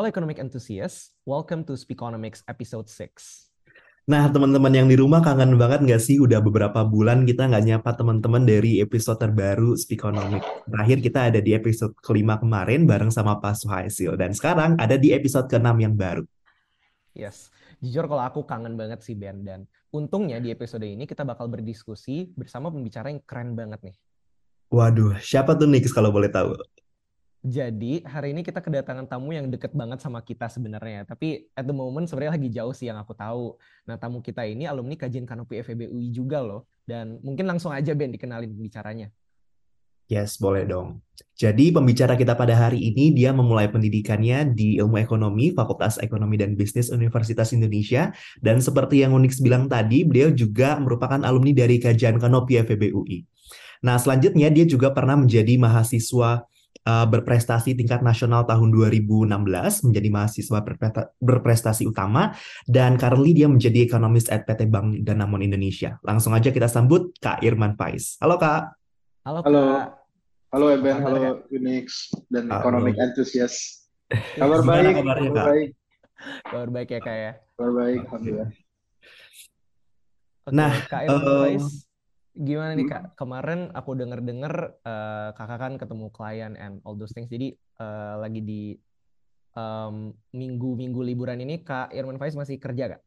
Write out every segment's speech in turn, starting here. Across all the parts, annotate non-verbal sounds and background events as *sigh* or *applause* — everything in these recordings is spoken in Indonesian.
Halo Economic Enthusiast, welcome to Speakonomics episode 6. Nah, teman-teman yang di rumah kangen banget nggak sih? Udah beberapa bulan kita nggak nyapa teman-teman dari episode terbaru Speakonomics. Terakhir kita ada di episode kelima kemarin bareng sama Pak Suhasil. Dan sekarang ada di episode keenam yang baru. Yes, jujur kalau aku kangen banget sih Ben. Dan untungnya di episode ini kita bakal berdiskusi bersama pembicara yang keren banget nih. Waduh, siapa tuh Nix kalau boleh tahu? Jadi hari ini kita kedatangan tamu yang deket banget sama kita sebenarnya. Tapi at the moment sebenarnya lagi jauh sih yang aku tahu. Nah tamu kita ini alumni kajian kanopi FEB UI juga loh. Dan mungkin langsung aja Ben dikenalin pembicaranya. Yes, boleh dong. Jadi pembicara kita pada hari ini dia memulai pendidikannya di Ilmu Ekonomi Fakultas Ekonomi dan Bisnis Universitas Indonesia dan seperti yang Unix bilang tadi, beliau juga merupakan alumni dari kajian Kanopi FEB UI. Nah, selanjutnya dia juga pernah menjadi mahasiswa uh, berprestasi tingkat nasional tahun 2016 menjadi mahasiswa berprestasi utama dan currently dia menjadi ekonomis at PT Bank Danamon Indonesia. Langsung aja kita sambut Kak Irman Faiz. Halo Kak. Halo Kak. Halo. Halo Eben, halo Unix dan halo. Economic Enthusiast. *laughs* Kabar baik, kabarnya, kabar baik. Kabar baik ya Kak ya. Kabar baik, alhamdulillah. nah, Kak Irman uh, Faiz Gimana nih kak? Kemarin aku denger-denger uh, kakak kan ketemu klien and all those things. Jadi uh, lagi di minggu-minggu um, liburan ini kak Irman Faiz masih kerja kak?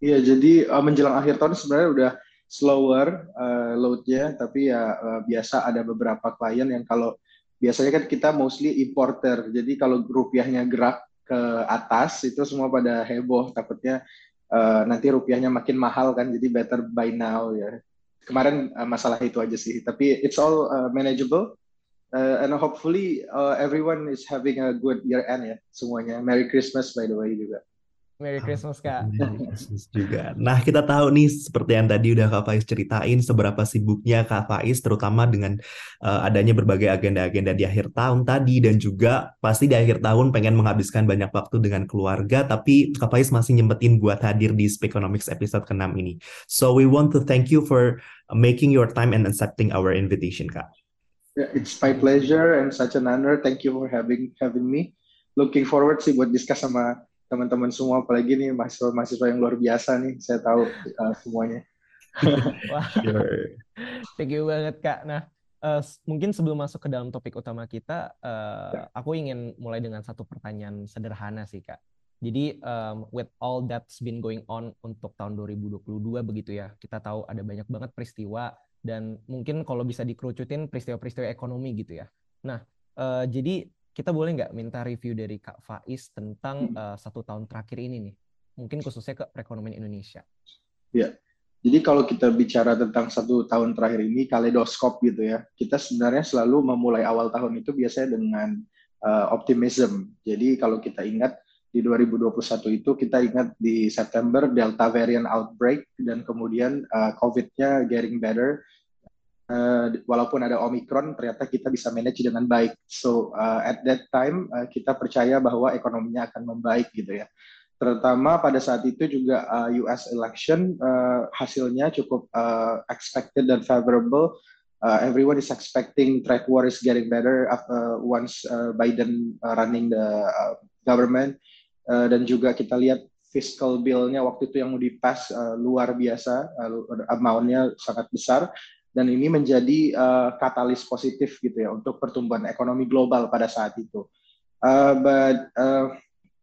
Iya, jadi uh, menjelang akhir tahun sebenarnya udah slower uh, loadnya, tapi ya uh, biasa ada beberapa klien yang kalau biasanya kan kita mostly importer. Jadi kalau rupiahnya gerak ke atas itu semua pada heboh takutnya uh, nanti rupiahnya makin mahal kan jadi better buy now ya kemarin uh, masalah itu aja sih. Tapi it's all uh, manageable. Uh, and hopefully uh, everyone is having a good year end ya semuanya. Merry Christmas by the way juga Merry Christmas Kak. Merry Christmas juga. Nah kita tahu nih seperti yang tadi udah Kak Faiz ceritain seberapa sibuknya Kak Faiz terutama dengan uh, adanya berbagai agenda-agenda di akhir tahun tadi dan juga pasti di akhir tahun pengen menghabiskan banyak waktu dengan keluarga tapi Kak Faiz masih nyempetin buat hadir di Speakonomics episode ke-6 ini. So we want to thank you for making your time and accepting our invitation Kak. Yeah, it's my pleasure and such an honor. Thank you for having having me. Looking forward sih buat discuss sama teman-teman semua apalagi nih mahasiswa-mahasiswa yang luar biasa nih saya tahu uh, semuanya. *laughs* Wah. thank you banget kak. Nah uh, mungkin sebelum masuk ke dalam topik utama kita uh, ya. aku ingin mulai dengan satu pertanyaan sederhana sih kak. Jadi um, with all that's been going on untuk tahun 2022 begitu ya kita tahu ada banyak banget peristiwa dan mungkin kalau bisa dikerucutin peristiwa-peristiwa ekonomi gitu ya. Nah uh, jadi kita boleh nggak minta review dari Kak Faiz tentang uh, satu tahun terakhir ini nih? Mungkin khususnya ke perekonomian Indonesia. Ya, jadi kalau kita bicara tentang satu tahun terakhir ini, kaleidoskop gitu ya, kita sebenarnya selalu memulai awal tahun itu biasanya dengan uh, optimism. Jadi kalau kita ingat di 2021 itu kita ingat di September Delta variant outbreak dan kemudian uh, COVID-nya getting better uh, walaupun ada Omicron ternyata kita bisa manage dengan baik. So uh, at that time uh, kita percaya bahwa ekonominya akan membaik gitu ya. Terutama pada saat itu juga uh, US election uh, hasilnya cukup uh, expected dan favorable. Uh, everyone is expecting trade war is getting better after once uh, Biden uh, running the uh, government uh, dan juga kita lihat fiscal bill-nya waktu itu yang mau dipas uh, luar biasa, uh, amount-nya sangat besar dan ini menjadi uh, katalis positif gitu ya untuk pertumbuhan ekonomi global pada saat itu. Uh, but uh,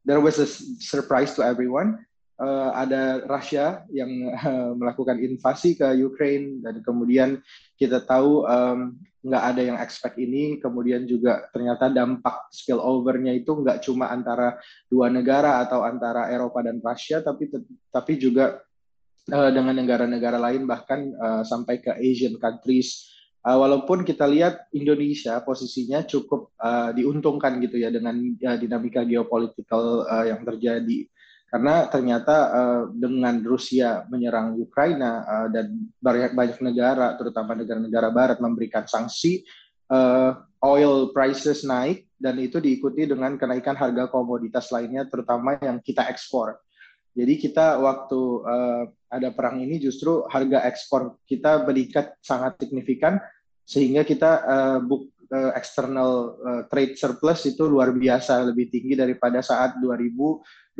there was a surprise to everyone. Uh, ada Rusia yang uh, melakukan invasi ke Ukraine dan kemudian kita tahu um, nggak ada yang expect ini. Kemudian juga ternyata dampak spillover-nya itu nggak cuma antara dua negara atau antara Eropa dan Rusia, tapi tapi juga uh, dengan negara-negara lain bahkan uh, sampai ke Asian countries. Uh, walaupun kita lihat Indonesia posisinya cukup uh, diuntungkan gitu ya dengan uh, dinamika geopolitikal uh, yang terjadi karena ternyata uh, dengan Rusia menyerang Ukraina uh, dan banyak banyak negara terutama negara-negara Barat memberikan sanksi uh, oil prices naik dan itu diikuti dengan kenaikan harga komoditas lainnya terutama yang kita ekspor jadi kita waktu uh, ada perang ini justru harga ekspor kita meningkat sangat signifikan sehingga kita uh, buk, uh, external uh, trade surplus itu luar biasa lebih tinggi daripada saat 2021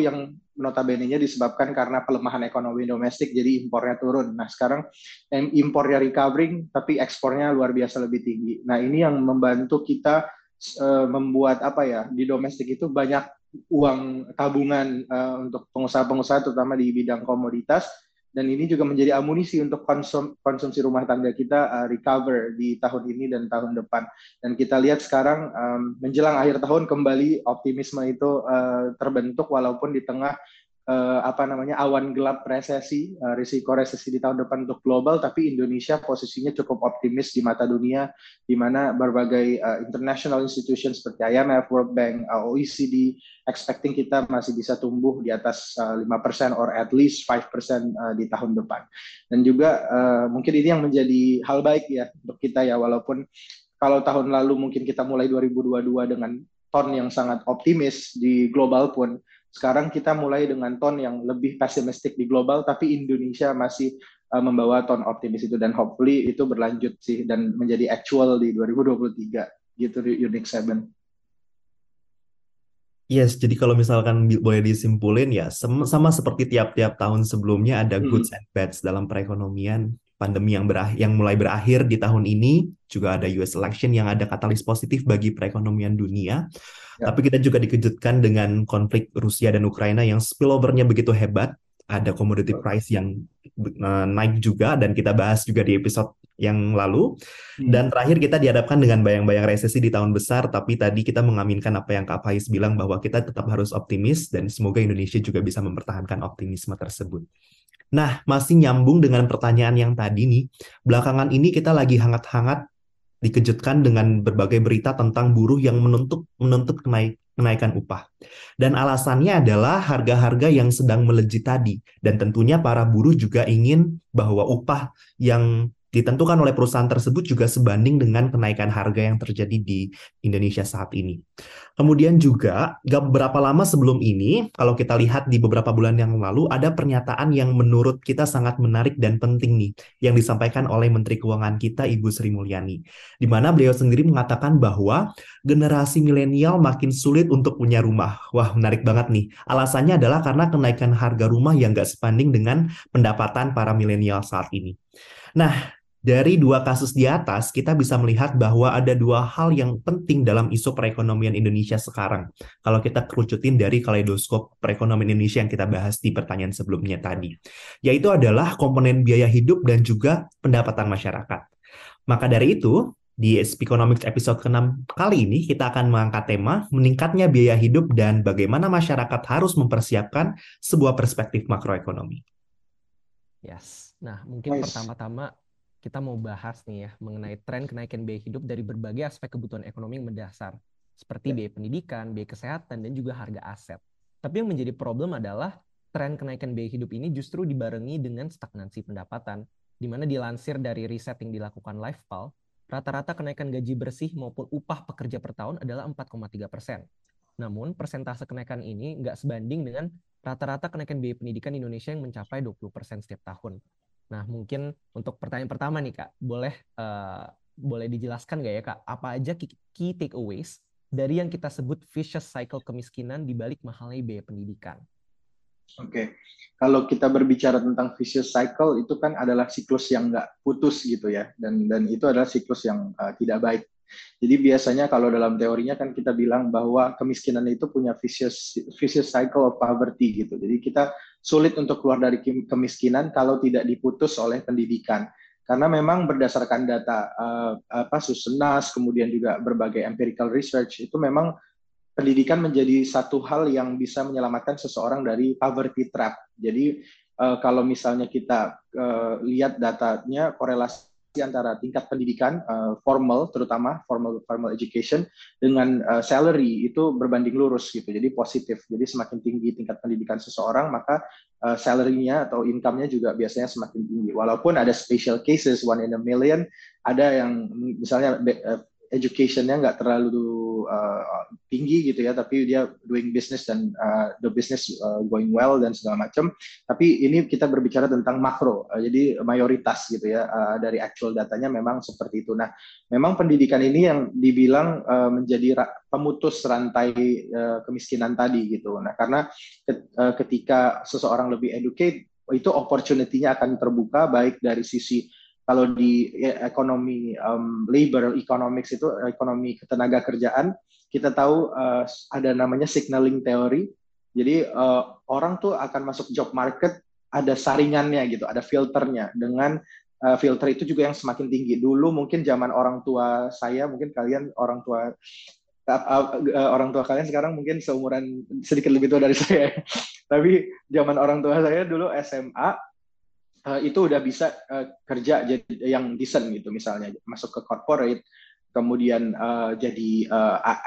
yang notabene-nya disebabkan karena pelemahan ekonomi domestik jadi impornya turun. Nah, sekarang impornya recovering tapi ekspornya luar biasa lebih tinggi. Nah, ini yang membantu kita uh, membuat apa ya di domestik itu banyak uang tabungan uh, untuk pengusaha-pengusaha terutama di bidang komoditas dan ini juga menjadi amunisi untuk konsum, konsumsi rumah tangga kita uh, recover di tahun ini dan tahun depan. Dan kita lihat sekarang um, menjelang akhir tahun kembali optimisme itu uh, terbentuk walaupun di tengah uh, apa namanya awan gelap resesi, uh, risiko resesi di tahun depan untuk global, tapi Indonesia posisinya cukup optimis di mata dunia, di mana berbagai uh, international institution seperti IMF, World Bank, OECD, expecting kita masih bisa tumbuh di atas uh, 5% or at least 5% uh, di tahun depan. Dan juga mungkin ini yang menjadi hal baik ya untuk kita ya, walaupun kalau tahun lalu mungkin kita mulai 2022 dengan ton yang sangat optimis di global pun sekarang kita mulai dengan ton yang lebih pesimistik di global, tapi Indonesia masih uh, membawa ton optimis itu dan hopefully itu berlanjut sih dan menjadi actual di 2023 gitu di Unix 7. Yes, jadi kalau misalkan boleh disimpulin ya sama, sama seperti tiap-tiap tahun sebelumnya ada hmm. goods and bads dalam perekonomian pandemi yang berakhir yang mulai berakhir di tahun ini juga ada US election yang ada katalis positif bagi perekonomian dunia. Ya. Tapi kita juga dikejutkan dengan konflik Rusia dan Ukraina yang spillover-nya begitu hebat. Ada commodity price yang uh, naik juga dan kita bahas juga di episode yang lalu. Hmm. Dan terakhir kita dihadapkan dengan bayang-bayang resesi di tahun besar, tapi tadi kita mengaminkan apa yang Kak Faiz bilang bahwa kita tetap harus optimis dan semoga Indonesia juga bisa mempertahankan optimisme tersebut. Nah, masih nyambung dengan pertanyaan yang tadi nih, belakangan ini kita lagi hangat-hangat dikejutkan dengan berbagai berita tentang buruh yang menuntut menuntut kenaik, kenaikan upah. Dan alasannya adalah harga-harga yang sedang melejit tadi. Dan tentunya para buruh juga ingin bahwa upah yang ditentukan oleh perusahaan tersebut juga sebanding dengan kenaikan harga yang terjadi di Indonesia saat ini. Kemudian juga, gak beberapa lama sebelum ini, kalau kita lihat di beberapa bulan yang lalu, ada pernyataan yang menurut kita sangat menarik dan penting nih, yang disampaikan oleh Menteri Keuangan kita, Ibu Sri Mulyani. Di mana beliau sendiri mengatakan bahwa generasi milenial makin sulit untuk punya rumah. Wah, menarik banget nih. Alasannya adalah karena kenaikan harga rumah yang gak sebanding dengan pendapatan para milenial saat ini. Nah, dari dua kasus di atas, kita bisa melihat bahwa ada dua hal yang penting dalam isu perekonomian Indonesia sekarang. Kalau kita kerucutin dari kaleidoskop perekonomian Indonesia yang kita bahas di pertanyaan sebelumnya tadi. Yaitu adalah komponen biaya hidup dan juga pendapatan masyarakat. Maka dari itu, di Economics episode ke-6 kali ini, kita akan mengangkat tema meningkatnya biaya hidup dan bagaimana masyarakat harus mempersiapkan sebuah perspektif makroekonomi. Yes. Nah, mungkin nice. pertama-tama kita mau bahas nih ya mengenai tren kenaikan biaya hidup dari berbagai aspek kebutuhan ekonomi yang mendasar, seperti ya. biaya pendidikan, biaya kesehatan, dan juga harga aset. Tapi yang menjadi problem adalah tren kenaikan biaya hidup ini justru dibarengi dengan stagnansi pendapatan, di mana dilansir dari riset yang dilakukan LifePal, rata-rata kenaikan gaji bersih maupun upah pekerja per tahun adalah 4,3 persen. Namun, persentase kenaikan ini nggak sebanding dengan rata-rata kenaikan biaya pendidikan Indonesia yang mencapai 20 persen setiap tahun. Nah, mungkin untuk pertanyaan pertama nih Kak, boleh uh, boleh dijelaskan nggak ya Kak, apa aja key takeaways dari yang kita sebut vicious cycle kemiskinan di balik mahalnya biaya pendidikan? Oke, okay. kalau kita berbicara tentang vicious cycle itu kan adalah siklus yang nggak putus gitu ya, dan dan itu adalah siklus yang uh, tidak baik. Jadi biasanya kalau dalam teorinya kan kita bilang bahwa kemiskinan itu punya vicious vicious cycle of poverty gitu. Jadi kita sulit untuk keluar dari kemiskinan kalau tidak diputus oleh pendidikan. Karena memang berdasarkan data uh, apa Susenas kemudian juga berbagai empirical research itu memang pendidikan menjadi satu hal yang bisa menyelamatkan seseorang dari poverty trap. Jadi uh, kalau misalnya kita uh, lihat datanya korelasi antara tingkat pendidikan uh, formal terutama formal formal education dengan uh, salary itu berbanding lurus gitu. Jadi positif. Jadi semakin tinggi tingkat pendidikan seseorang maka uh, salary-nya atau income-nya juga biasanya semakin tinggi. Walaupun ada special cases one in a million ada yang misalnya educationnya nggak terlalu uh, tinggi gitu ya, tapi dia doing business dan uh, the business uh, going well dan segala macam. Tapi ini kita berbicara tentang makro, uh, jadi mayoritas gitu ya uh, dari actual datanya memang seperti itu. Nah, memang pendidikan ini yang dibilang uh, menjadi pemutus rantai uh, kemiskinan tadi gitu. Nah, karena ketika seseorang lebih educate itu opportunity-nya akan terbuka baik dari sisi kalau di ya, ekonomi um, labor economics itu ekonomi ketenaga kerjaan kita tahu uh, ada namanya signaling theory. Jadi uh, orang tuh akan masuk job market ada saringannya gitu ada filternya. Dengan uh, filter itu juga yang semakin tinggi. Dulu mungkin zaman orang tua saya mungkin kalian orang tua orang tua kalian sekarang mungkin seumuran sedikit lebih tua dari *laughs* saya. Tapi zaman orang tua saya dulu SMA uh, itu udah bisa uh, kerja jadi yang decent gitu misalnya masuk ke corporate kemudian uh, jadi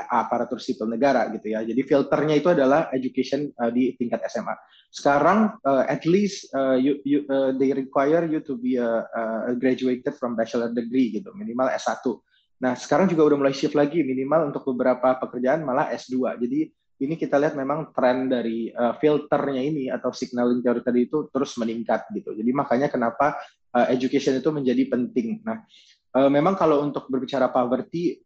aparatur sipil negara gitu ya. Jadi filternya itu adalah education di tingkat SMA. Sekarang at least you, you, they require you to be a, a graduated from bachelor degree gitu, minimal S1. Nah, sekarang juga udah mulai shift lagi minimal untuk beberapa pekerjaan malah S2. Jadi ini kita lihat memang tren dari uh, filternya ini atau signaling teori tadi itu terus meningkat gitu. Jadi makanya kenapa uh, education itu menjadi penting. Nah, uh, memang kalau untuk berbicara poverty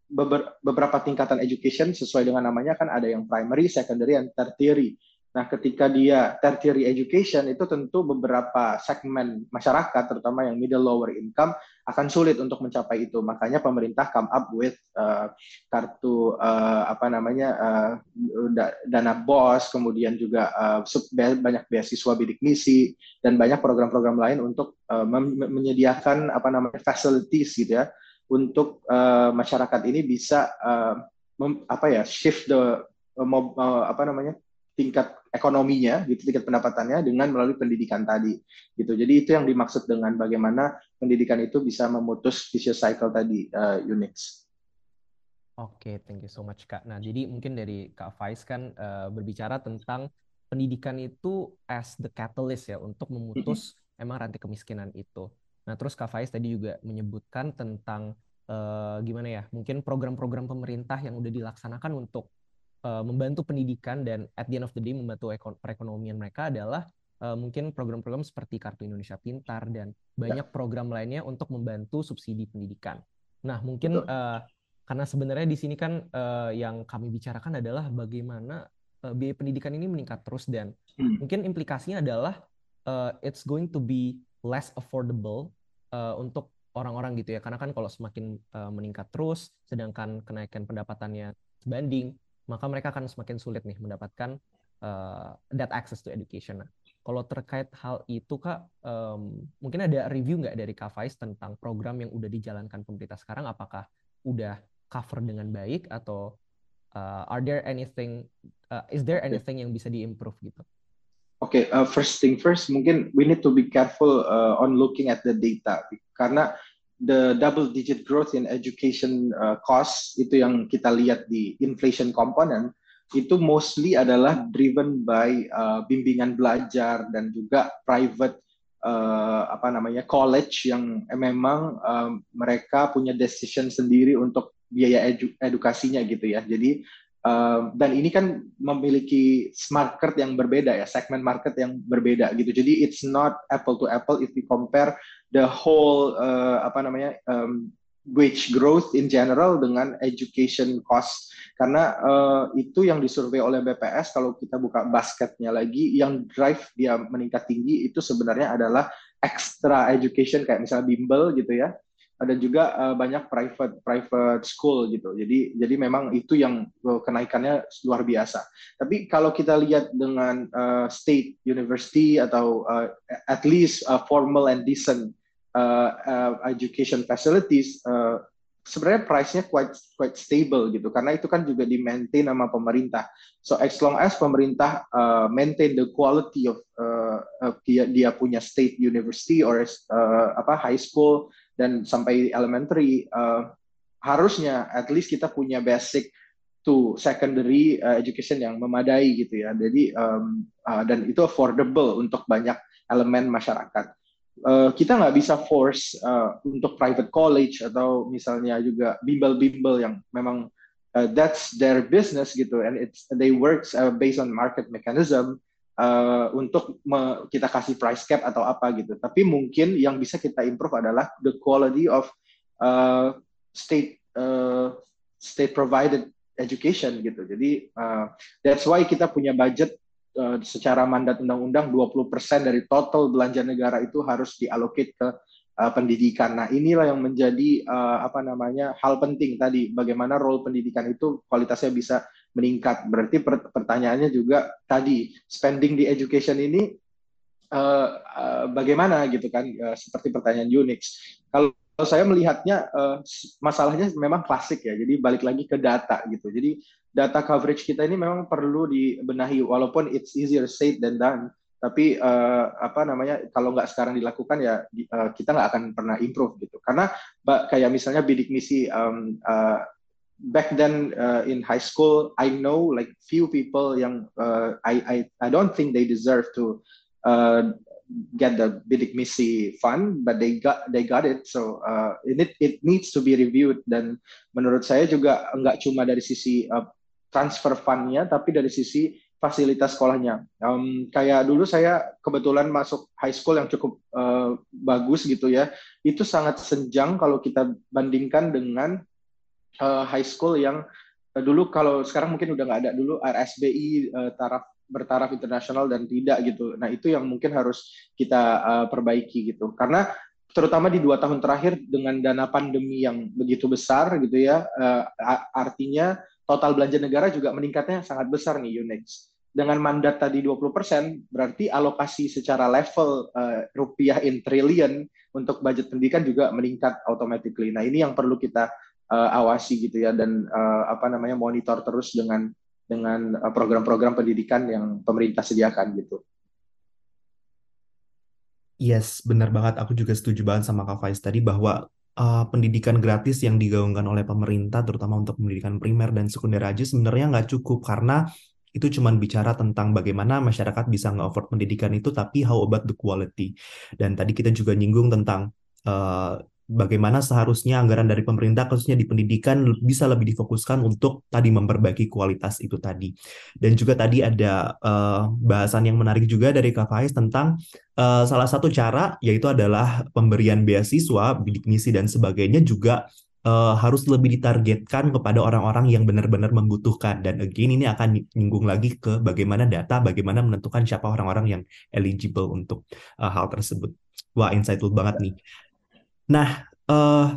beberapa tingkatan education sesuai dengan namanya kan ada yang primary, secondary, and tertiary. Nah, ketika dia tertiary education itu tentu beberapa segmen masyarakat terutama yang middle lower income akan sulit untuk mencapai itu. Makanya pemerintah come up with uh, kartu uh, apa namanya uh, dana BOS, kemudian juga uh, banyak beasiswa bidik misi dan banyak program-program lain untuk uh, menyediakan apa namanya facilities gitu ya untuk uh, masyarakat ini bisa uh, apa ya shift the uh, apa namanya tingkat ekonominya, gitu, tingkat pendapatannya dengan melalui pendidikan tadi, gitu. Jadi itu yang dimaksud dengan bagaimana pendidikan itu bisa memutus vicious cycle tadi, uh, Unix. Oke, okay, thank you so much Kak. Nah, jadi mungkin dari Kak Faiz kan uh, berbicara tentang pendidikan itu as the catalyst ya untuk memutus mm-hmm. emang rantai kemiskinan itu. Nah, terus Kak Faiz tadi juga menyebutkan tentang uh, gimana ya, mungkin program-program pemerintah yang udah dilaksanakan untuk uh, membantu pendidikan dan at the end of the day membantu perekonomian mereka adalah uh, mungkin program-program seperti Kartu Indonesia Pintar dan banyak ya. program lainnya untuk membantu subsidi pendidikan. Nah, mungkin uh, karena sebenarnya di sini kan uh, yang kami bicarakan adalah bagaimana uh, biaya pendidikan ini meningkat terus dan hmm. mungkin implikasinya adalah uh, it's going to be less affordable uh, untuk orang-orang gitu ya karena kan kalau semakin uh, meningkat terus sedangkan kenaikan pendapatannya sebanding maka mereka akan semakin sulit nih mendapatkan uh, that access to education. Nah, kalau terkait hal itu kak, um, mungkin ada review nggak dari Kak tentang program yang udah dijalankan pemerintah sekarang? Apakah udah cover dengan baik atau uh, are there anything, uh, is there anything yang bisa diimprove gitu? Oke, okay, uh, first thing first, mungkin we need to be careful uh, on looking at the data karena the double digit growth in education uh, cost itu yang kita lihat di inflation component itu mostly adalah driven by uh, bimbingan belajar dan juga private uh, apa namanya college yang memang uh, mereka punya decision sendiri untuk biaya edu edukasinya gitu ya. Jadi uh, dan ini kan memiliki market yang berbeda ya, segmen market yang berbeda gitu. Jadi it's not apple to apple if we compare the whole uh, apa namanya um, wage growth in general dengan education cost karena uh, itu yang disurvei oleh BPS kalau kita buka basketnya lagi yang drive dia meningkat tinggi itu sebenarnya adalah extra education kayak misalnya bimbel gitu ya ada juga uh, banyak private private school gitu. Jadi jadi memang itu yang uh, kenaikannya luar biasa. Tapi kalau kita lihat dengan uh, state university atau uh, at least uh, formal and decent uh, uh, education facilities uh, sebenarnya price-nya quite quite stable gitu karena itu kan juga di maintain sama pemerintah. So as long as pemerintah uh, maintain the quality of uh, dia dia punya state university or uh, apa high school dan sampai elementary uh, harusnya at least kita punya basic to secondary uh, education yang memadai gitu ya. Jadi um, uh, dan itu affordable untuk banyak elemen masyarakat. uh, kita nggak bisa force uh, untuk private college atau misalnya juga bimbel-bimbel yang memang uh, that's their business gitu and it's they works uh, based on market mechanism uh, untuk me, kita kasih price cap atau apa gitu. Tapi mungkin yang bisa kita improve adalah the quality of uh, state uh, state provided education gitu. Jadi uh, that's why kita punya budget uh, secara mandat undang-undang 20% dari total belanja negara itu harus diallocate ke uh, pendidikan. Nah, inilah yang menjadi uh, apa namanya hal penting tadi bagaimana role pendidikan itu kualitasnya bisa meningkat. Berarti pertanyaannya juga tadi spending di education ini uh, uh, bagaimana gitu kan uh, seperti pertanyaan Unix. Kalau saya melihatnya masalahnya memang klasik ya. Jadi balik lagi ke data gitu. Jadi data coverage kita ini memang perlu dibenahi walaupun it's easier said than done. Tapi apa namanya kalau nggak sekarang dilakukan ya kita nggak akan pernah improve gitu. Karena kayak misalnya bidik misi back then uh, in high school, I know like few people yang uh, I I I don't think they deserve to uh, get the bidik misi fund, but they got they got it. So uh, it it needs to be reviewed. Dan menurut saya juga nggak cuma dari sisi uh, transfer fundnya, tapi dari sisi fasilitas sekolahnya. Um, kayak dulu saya kebetulan masuk high school yang cukup uh, bagus gitu ya. Itu sangat senjang kalau kita bandingkan dengan uh, high school yang uh, dulu kalau sekarang mungkin udah nggak ada dulu RSBI uh, eh, taraf bertaraf internasional dan tidak gitu. Nah itu yang mungkin harus kita uh, perbaiki gitu. Karena terutama di dua tahun terakhir dengan dana pandemi yang begitu besar gitu ya, uh, artinya total belanja negara juga meningkatnya sangat besar nih Unix. Dengan mandat tadi 20%, berarti alokasi secara level uh, rupiah in trillion untuk budget pendidikan juga meningkat automatically. Nah ini yang perlu kita uh, awasi gitu ya dan uh, apa namanya monitor terus dengan dengan eh, program-program pendidikan yang pemerintah sediakan gitu. Yes, benar banget. Aku juga setuju banget sama Kak Faiz tadi bahwa uh, pendidikan gratis yang digaungkan oleh pemerintah, terutama untuk pendidikan primer dan sekunder aja sebenarnya nggak cukup karena itu cuma bicara tentang bagaimana masyarakat bisa nge-afford pendidikan itu, tapi how about the quality. Dan tadi kita juga nyinggung tentang uh, bagaimana seharusnya anggaran dari pemerintah khususnya di pendidikan bisa lebih difokuskan untuk tadi memperbaiki kualitas itu tadi. Dan juga tadi ada uh, bahasan yang menarik juga dari Kak Faiz tentang uh, salah satu cara yaitu adalah pemberian beasiswa, bidik misi dan sebagainya juga uh, harus lebih ditargetkan kepada orang-orang yang benar-benar membutuhkan. Dan again ini akan nyinggung lagi ke bagaimana data, bagaimana menentukan siapa orang-orang yang eligible untuk uh, hal tersebut. Wah, insightful banget nih. Nah, uh,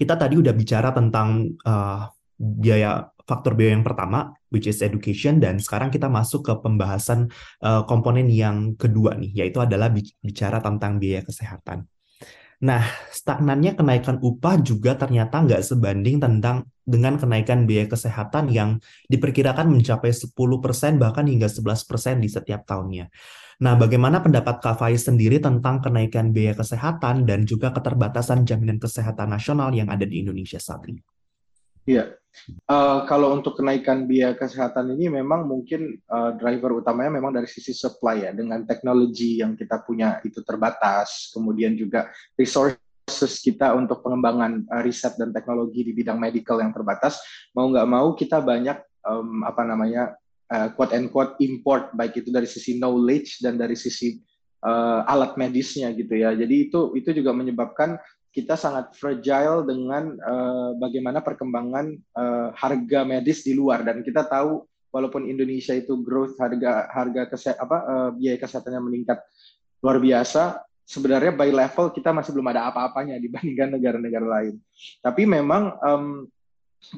kita tadi udah bicara tentang uh, biaya faktor biaya yang pertama, which is education, dan sekarang kita masuk ke pembahasan uh, komponen yang kedua nih, yaitu adalah bicara tentang biaya kesehatan. Nah, stagnannya kenaikan upah juga ternyata nggak sebanding tentang dengan kenaikan biaya kesehatan yang diperkirakan mencapai 10% bahkan hingga 11% di setiap tahunnya. Nah, bagaimana pendapat Kak Faiz sendiri tentang kenaikan biaya kesehatan dan juga keterbatasan jaminan kesehatan nasional yang ada di Indonesia saat ini? Iya, uh, kalau untuk kenaikan biaya kesehatan ini memang mungkin uh, driver utamanya memang dari sisi supply ya, dengan teknologi yang kita punya itu terbatas, kemudian juga resources kita untuk pengembangan uh, riset dan teknologi di bidang medical yang terbatas, mau nggak mau kita banyak um, apa namanya uh, quote and quote import. Baik itu dari sisi knowledge dan dari sisi uh, alat medisnya gitu ya. Jadi itu itu juga menyebabkan kita sangat fragile dengan uh, bagaimana perkembangan uh, harga medis di luar dan kita tahu walaupun Indonesia itu growth harga harga keset, apa uh, biaya kesehatannya meningkat luar biasa sebenarnya by level kita masih belum ada apa-apanya dibandingkan negara-negara lain. Tapi memang um,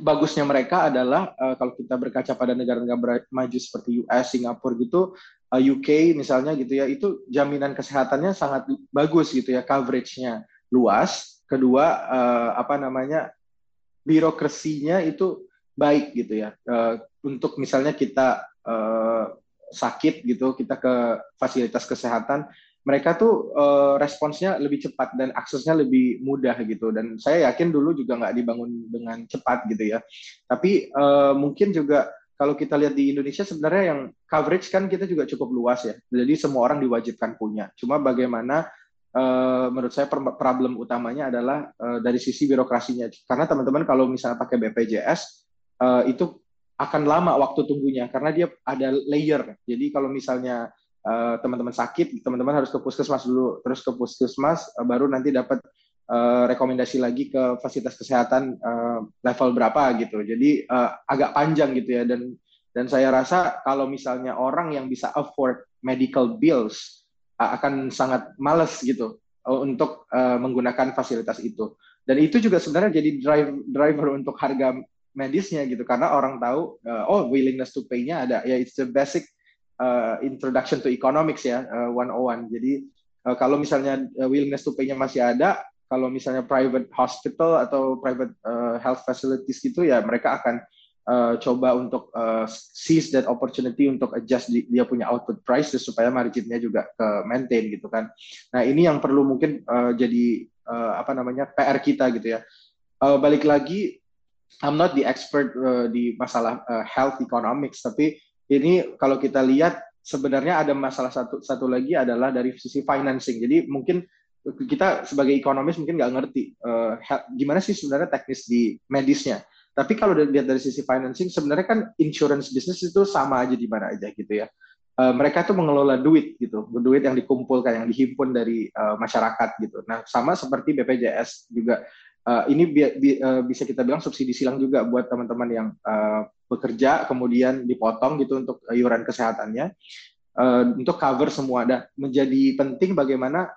bagusnya mereka adalah uh, kalau kita berkaca pada negara-negara maju seperti US, Singapura gitu, UK misalnya gitu ya, itu jaminan kesehatannya sangat bagus gitu ya, coveragenya luas. Kedua uh, apa namanya birokrasinya itu baik gitu ya. Uh, untuk misalnya kita uh, sakit gitu, kita ke fasilitas kesehatan, mereka tuh uh, responsnya lebih cepat dan aksesnya lebih mudah gitu dan saya yakin dulu juga nggak dibangun dengan cepat gitu ya tapi uh, mungkin juga kalau kita lihat di Indonesia sebenarnya yang coverage kan kita juga cukup luas ya jadi semua orang diwajibkan punya cuma bagaimana uh, menurut saya problem utamanya adalah uh, dari sisi birokrasinya. Karena teman-teman kalau misalnya pakai BPJS uh, itu akan lama waktu tunggunya karena dia ada layer. Jadi kalau misalnya teman-teman uh, sakit, teman-teman harus ke puskesmas dulu, terus ke puskesmas uh, baru nanti dapat uh, rekomendasi lagi ke fasilitas kesehatan uh, level berapa gitu. Jadi uh, agak panjang gitu ya dan dan saya rasa kalau misalnya orang yang bisa afford medical bills akan sangat males gitu untuk uh, menggunakan fasilitas itu. Dan itu juga sebenarnya jadi drive, driver untuk harga medisnya gitu karena orang tahu uh, oh willingness to pay-nya ada ya it's the basic uh, introduction to economics ya uh, 101. Jadi uh, kalau misalnya uh, willingness to pay-nya masih ada, kalau misalnya private hospital atau private uh, health facilities gitu ya mereka akan uh, coba untuk uh, seize that opportunity untuk adjust di, dia punya output price supaya marginnya juga ke maintain gitu kan. Nah ini yang perlu mungkin uh, jadi uh, apa namanya PR kita gitu ya. Uh, balik lagi, I'm not the expert uh, di masalah uh, health economics, tapi ini kalau kita lihat sebenarnya ada masalah satu satu lagi adalah dari sisi financing. Jadi mungkin kita sebagai ekonomis mungkin nggak ngerti uh, gimana sih sebenarnya teknis di medisnya tapi kalau dilihat dari sisi financing, sebenarnya kan insurance business itu sama aja di mana aja gitu ya. Uh, mereka tuh mengelola duit gitu, duit yang dikumpulkan, yang dihimpun dari uh, masyarakat gitu. Nah, sama seperti BPJS juga. Uh, ini bi bi uh, bisa kita bilang subsidi silang juga buat teman-teman yang uh, bekerja, kemudian dipotong gitu untuk iuran kesehatannya, uh, untuk cover semua. Dan menjadi penting bagaimana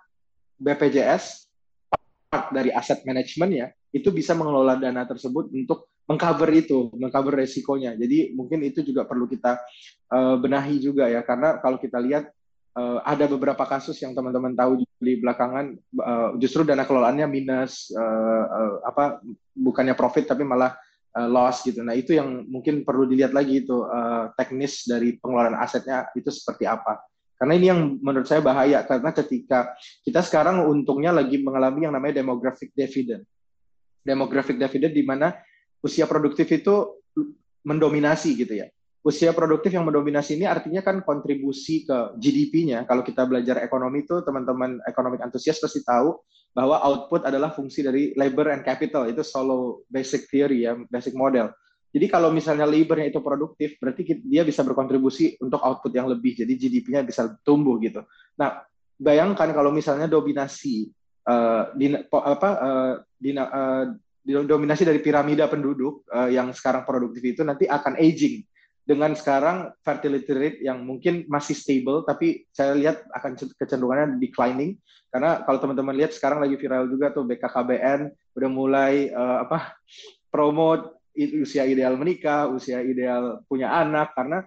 BPJS part dari aset manajemen ya itu bisa mengelola dana tersebut untuk mengcover itu, mengcover resikonya. Jadi mungkin itu juga perlu kita uh, benahi juga ya, karena kalau kita lihat uh, ada beberapa kasus yang teman-teman tahu di belakangan uh, justru dana kelolaannya minus, uh, uh, apa bukannya profit tapi malah uh, loss gitu. Nah itu yang mungkin perlu dilihat lagi itu uh, teknis dari pengelolaan asetnya itu seperti apa. Karena ini yang menurut saya bahaya karena ketika kita sekarang untungnya lagi mengalami yang namanya demographic dividend. Demographic dividend di mana usia produktif itu mendominasi gitu ya. Usia produktif yang mendominasi ini artinya kan kontribusi ke GDP-nya. Kalau kita belajar ekonomi itu teman-teman ekonomi antusias pasti tahu bahwa output adalah fungsi dari labor and capital. Itu solo basic theory ya, basic model. Jadi kalau misalnya labornya itu produktif, berarti dia bisa berkontribusi untuk output yang lebih. Jadi GDP-nya bisa tumbuh gitu. Nah, bayangkan kalau misalnya dominasi uh, di, apa, uh, di, uh, dominasi dari piramida penduduk uh, yang sekarang produktif itu nanti akan aging. Dengan sekarang fertility rate yang mungkin masih stable tapi saya lihat akan kecenderungannya declining. Karena kalau teman-teman lihat sekarang lagi viral juga tuh BKKBN udah mulai uh, apa promote usia ideal menikah, usia ideal punya anak. Karena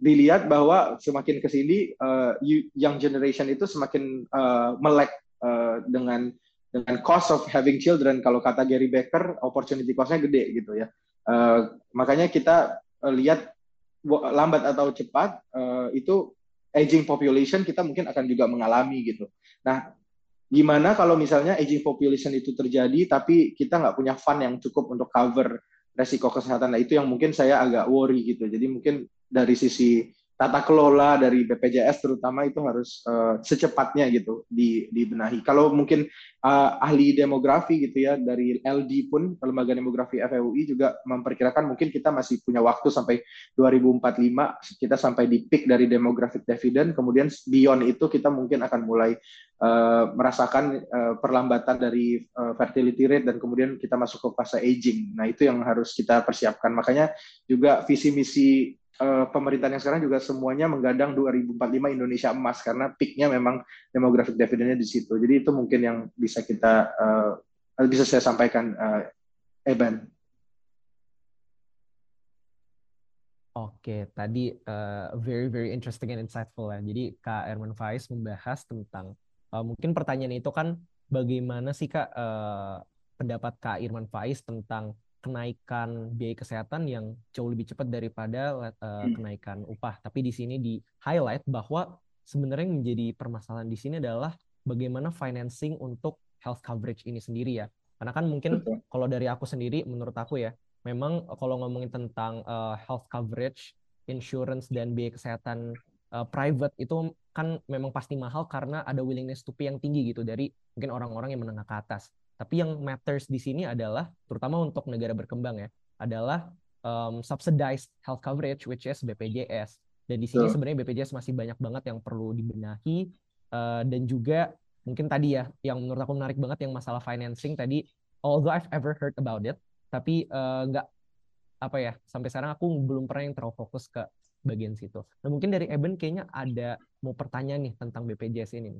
dilihat bahwa semakin ke sini uh, young generation itu semakin uh, melek uh, dengan dengan cost of having children kalau kata Gary Becker opportunity cost-nya gede gitu ya. Uh, makanya kita uh, lihat lambat atau cepat uh, itu aging population kita mungkin akan juga mengalami gitu. Nah gimana kalau misalnya aging population itu terjadi tapi kita nggak punya fund yang cukup untuk cover resiko kesehatan? Nah itu yang mungkin saya agak worry gitu. Jadi mungkin dari sisi tata kelola dari BPJS terutama itu harus uh, secepatnya gitu di dibenahi. Kalau mungkin uh, ahli demografi gitu ya dari LD pun lembaga demografi FEUI juga memperkirakan mungkin kita masih punya waktu sampai 2045 kita sampai di peak dari demographic dividend kemudian beyond itu kita mungkin akan mulai uh, merasakan uh, perlambatan dari uh, fertility rate dan kemudian kita masuk ke fase aging. Nah, itu yang harus kita persiapkan. Makanya juga visi misi uh, pemerintahan yang sekarang juga semuanya menggadang 2045 Indonesia emas karena peaknya memang demographic dividendnya di situ. Jadi itu mungkin yang bisa kita uh, bisa saya sampaikan, uh. Oke, tadi uh, very very interesting and insightful ya. Jadi Kak Erman Faiz membahas tentang uh, mungkin pertanyaan itu kan bagaimana sih Kak uh, pendapat Kak Irman Faiz tentang kenaikan biaya kesehatan yang jauh lebih cepat daripada uh, kenaikan upah. Tapi di sini di highlight bahwa sebenarnya yang menjadi permasalahan di sini adalah bagaimana financing untuk health coverage ini sendiri ya. Karena kan mungkin Betul. kalau dari aku sendiri, menurut aku ya, memang kalau ngomongin tentang uh, health coverage, insurance dan biaya kesehatan uh, private itu kan memang pasti mahal karena ada willingness to pay yang tinggi gitu dari mungkin orang-orang yang menengah ke atas. Tapi yang matters di sini adalah terutama untuk negara berkembang ya, adalah um, subsidized health coverage which is BPJS. Dan di sini sebenarnya BPJS masih banyak banget yang perlu dibenahi uh, dan juga mungkin tadi ya yang menurut aku menarik banget yang masalah financing tadi although I've ever heard about it tapi uh, nggak apa ya sampai sekarang aku belum pernah yang terlalu fokus ke bagian situ. Nah mungkin dari Eben kayaknya ada mau pertanyaan nih tentang BPJS ini.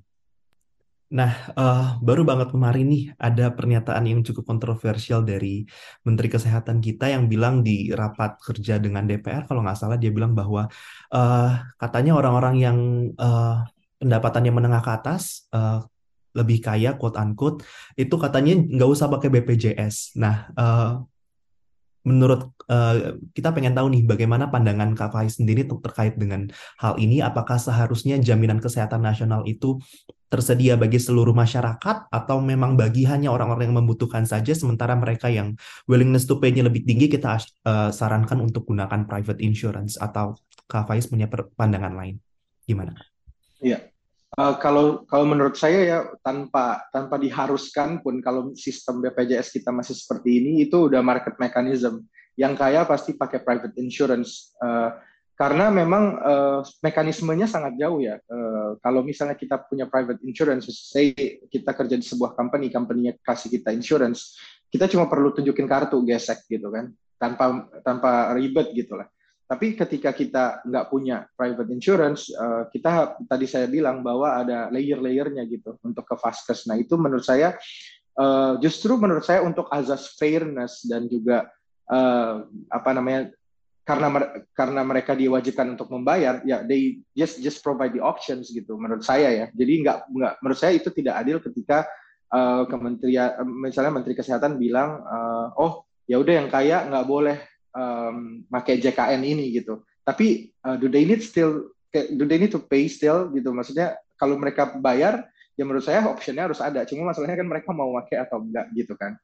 Nah, uh, baru banget kemarin nih ada pernyataan yang cukup kontroversial dari Menteri Kesehatan kita yang bilang di rapat kerja dengan DPR, kalau nggak salah dia bilang bahwa uh, katanya orang-orang yang uh, pendapatannya menengah ke atas, uh, lebih kaya, quote unquote, itu katanya nggak usah pakai BPJS. Nah, uh, menurut uh, kita pengen tahu nih bagaimana pandangan Kak sendiri terkait dengan hal ini apakah seharusnya jaminan kesehatan nasional itu tersedia bagi seluruh masyarakat atau memang bagi hanya orang-orang yang membutuhkan saja sementara mereka yang willingness to pay-nya lebih tinggi kita uh, sarankan untuk gunakan private insurance atau Kak Faiz punya pandangan lain. Gimana? Iya, Uh, kalau kalau menurut saya ya tanpa tanpa diharuskan pun kalau sistem BPJS kita masih seperti ini itu udah market mechanism. Yang kaya pasti pakai private insurance. Uh, karena memang uh, mekanismenya sangat jauh ya. Uh, kalau misalnya kita punya private insurance say kita kerja di sebuah company company-nya kasih kita insurance kita cuma perlu tunjukin kartu gesek gitu kan. Tanpa tanpa ribet gitu lah. Tapi ketika kita nggak punya private insurance, uh, kita tadi saya bilang bahwa ada layer-layernya gitu untuk ke vaskes. Nah itu menurut saya uh, justru menurut saya untuk azas fairness dan juga uh, apa namanya karena karena mereka diwajibkan untuk membayar, ya they just just provide the options gitu menurut saya ya. Jadi nggak nggak menurut saya itu tidak adil ketika uh, kementerian misalnya menteri kesehatan bilang uh, oh ya udah yang kaya nggak boleh um, pakai JKN ini gitu. Tapi uh, do they need still do they need to pay still gitu? Maksudnya kalau mereka bayar ya menurut saya optionnya harus ada. Cuma masalahnya kan mereka mau pakai atau enggak gitu kan.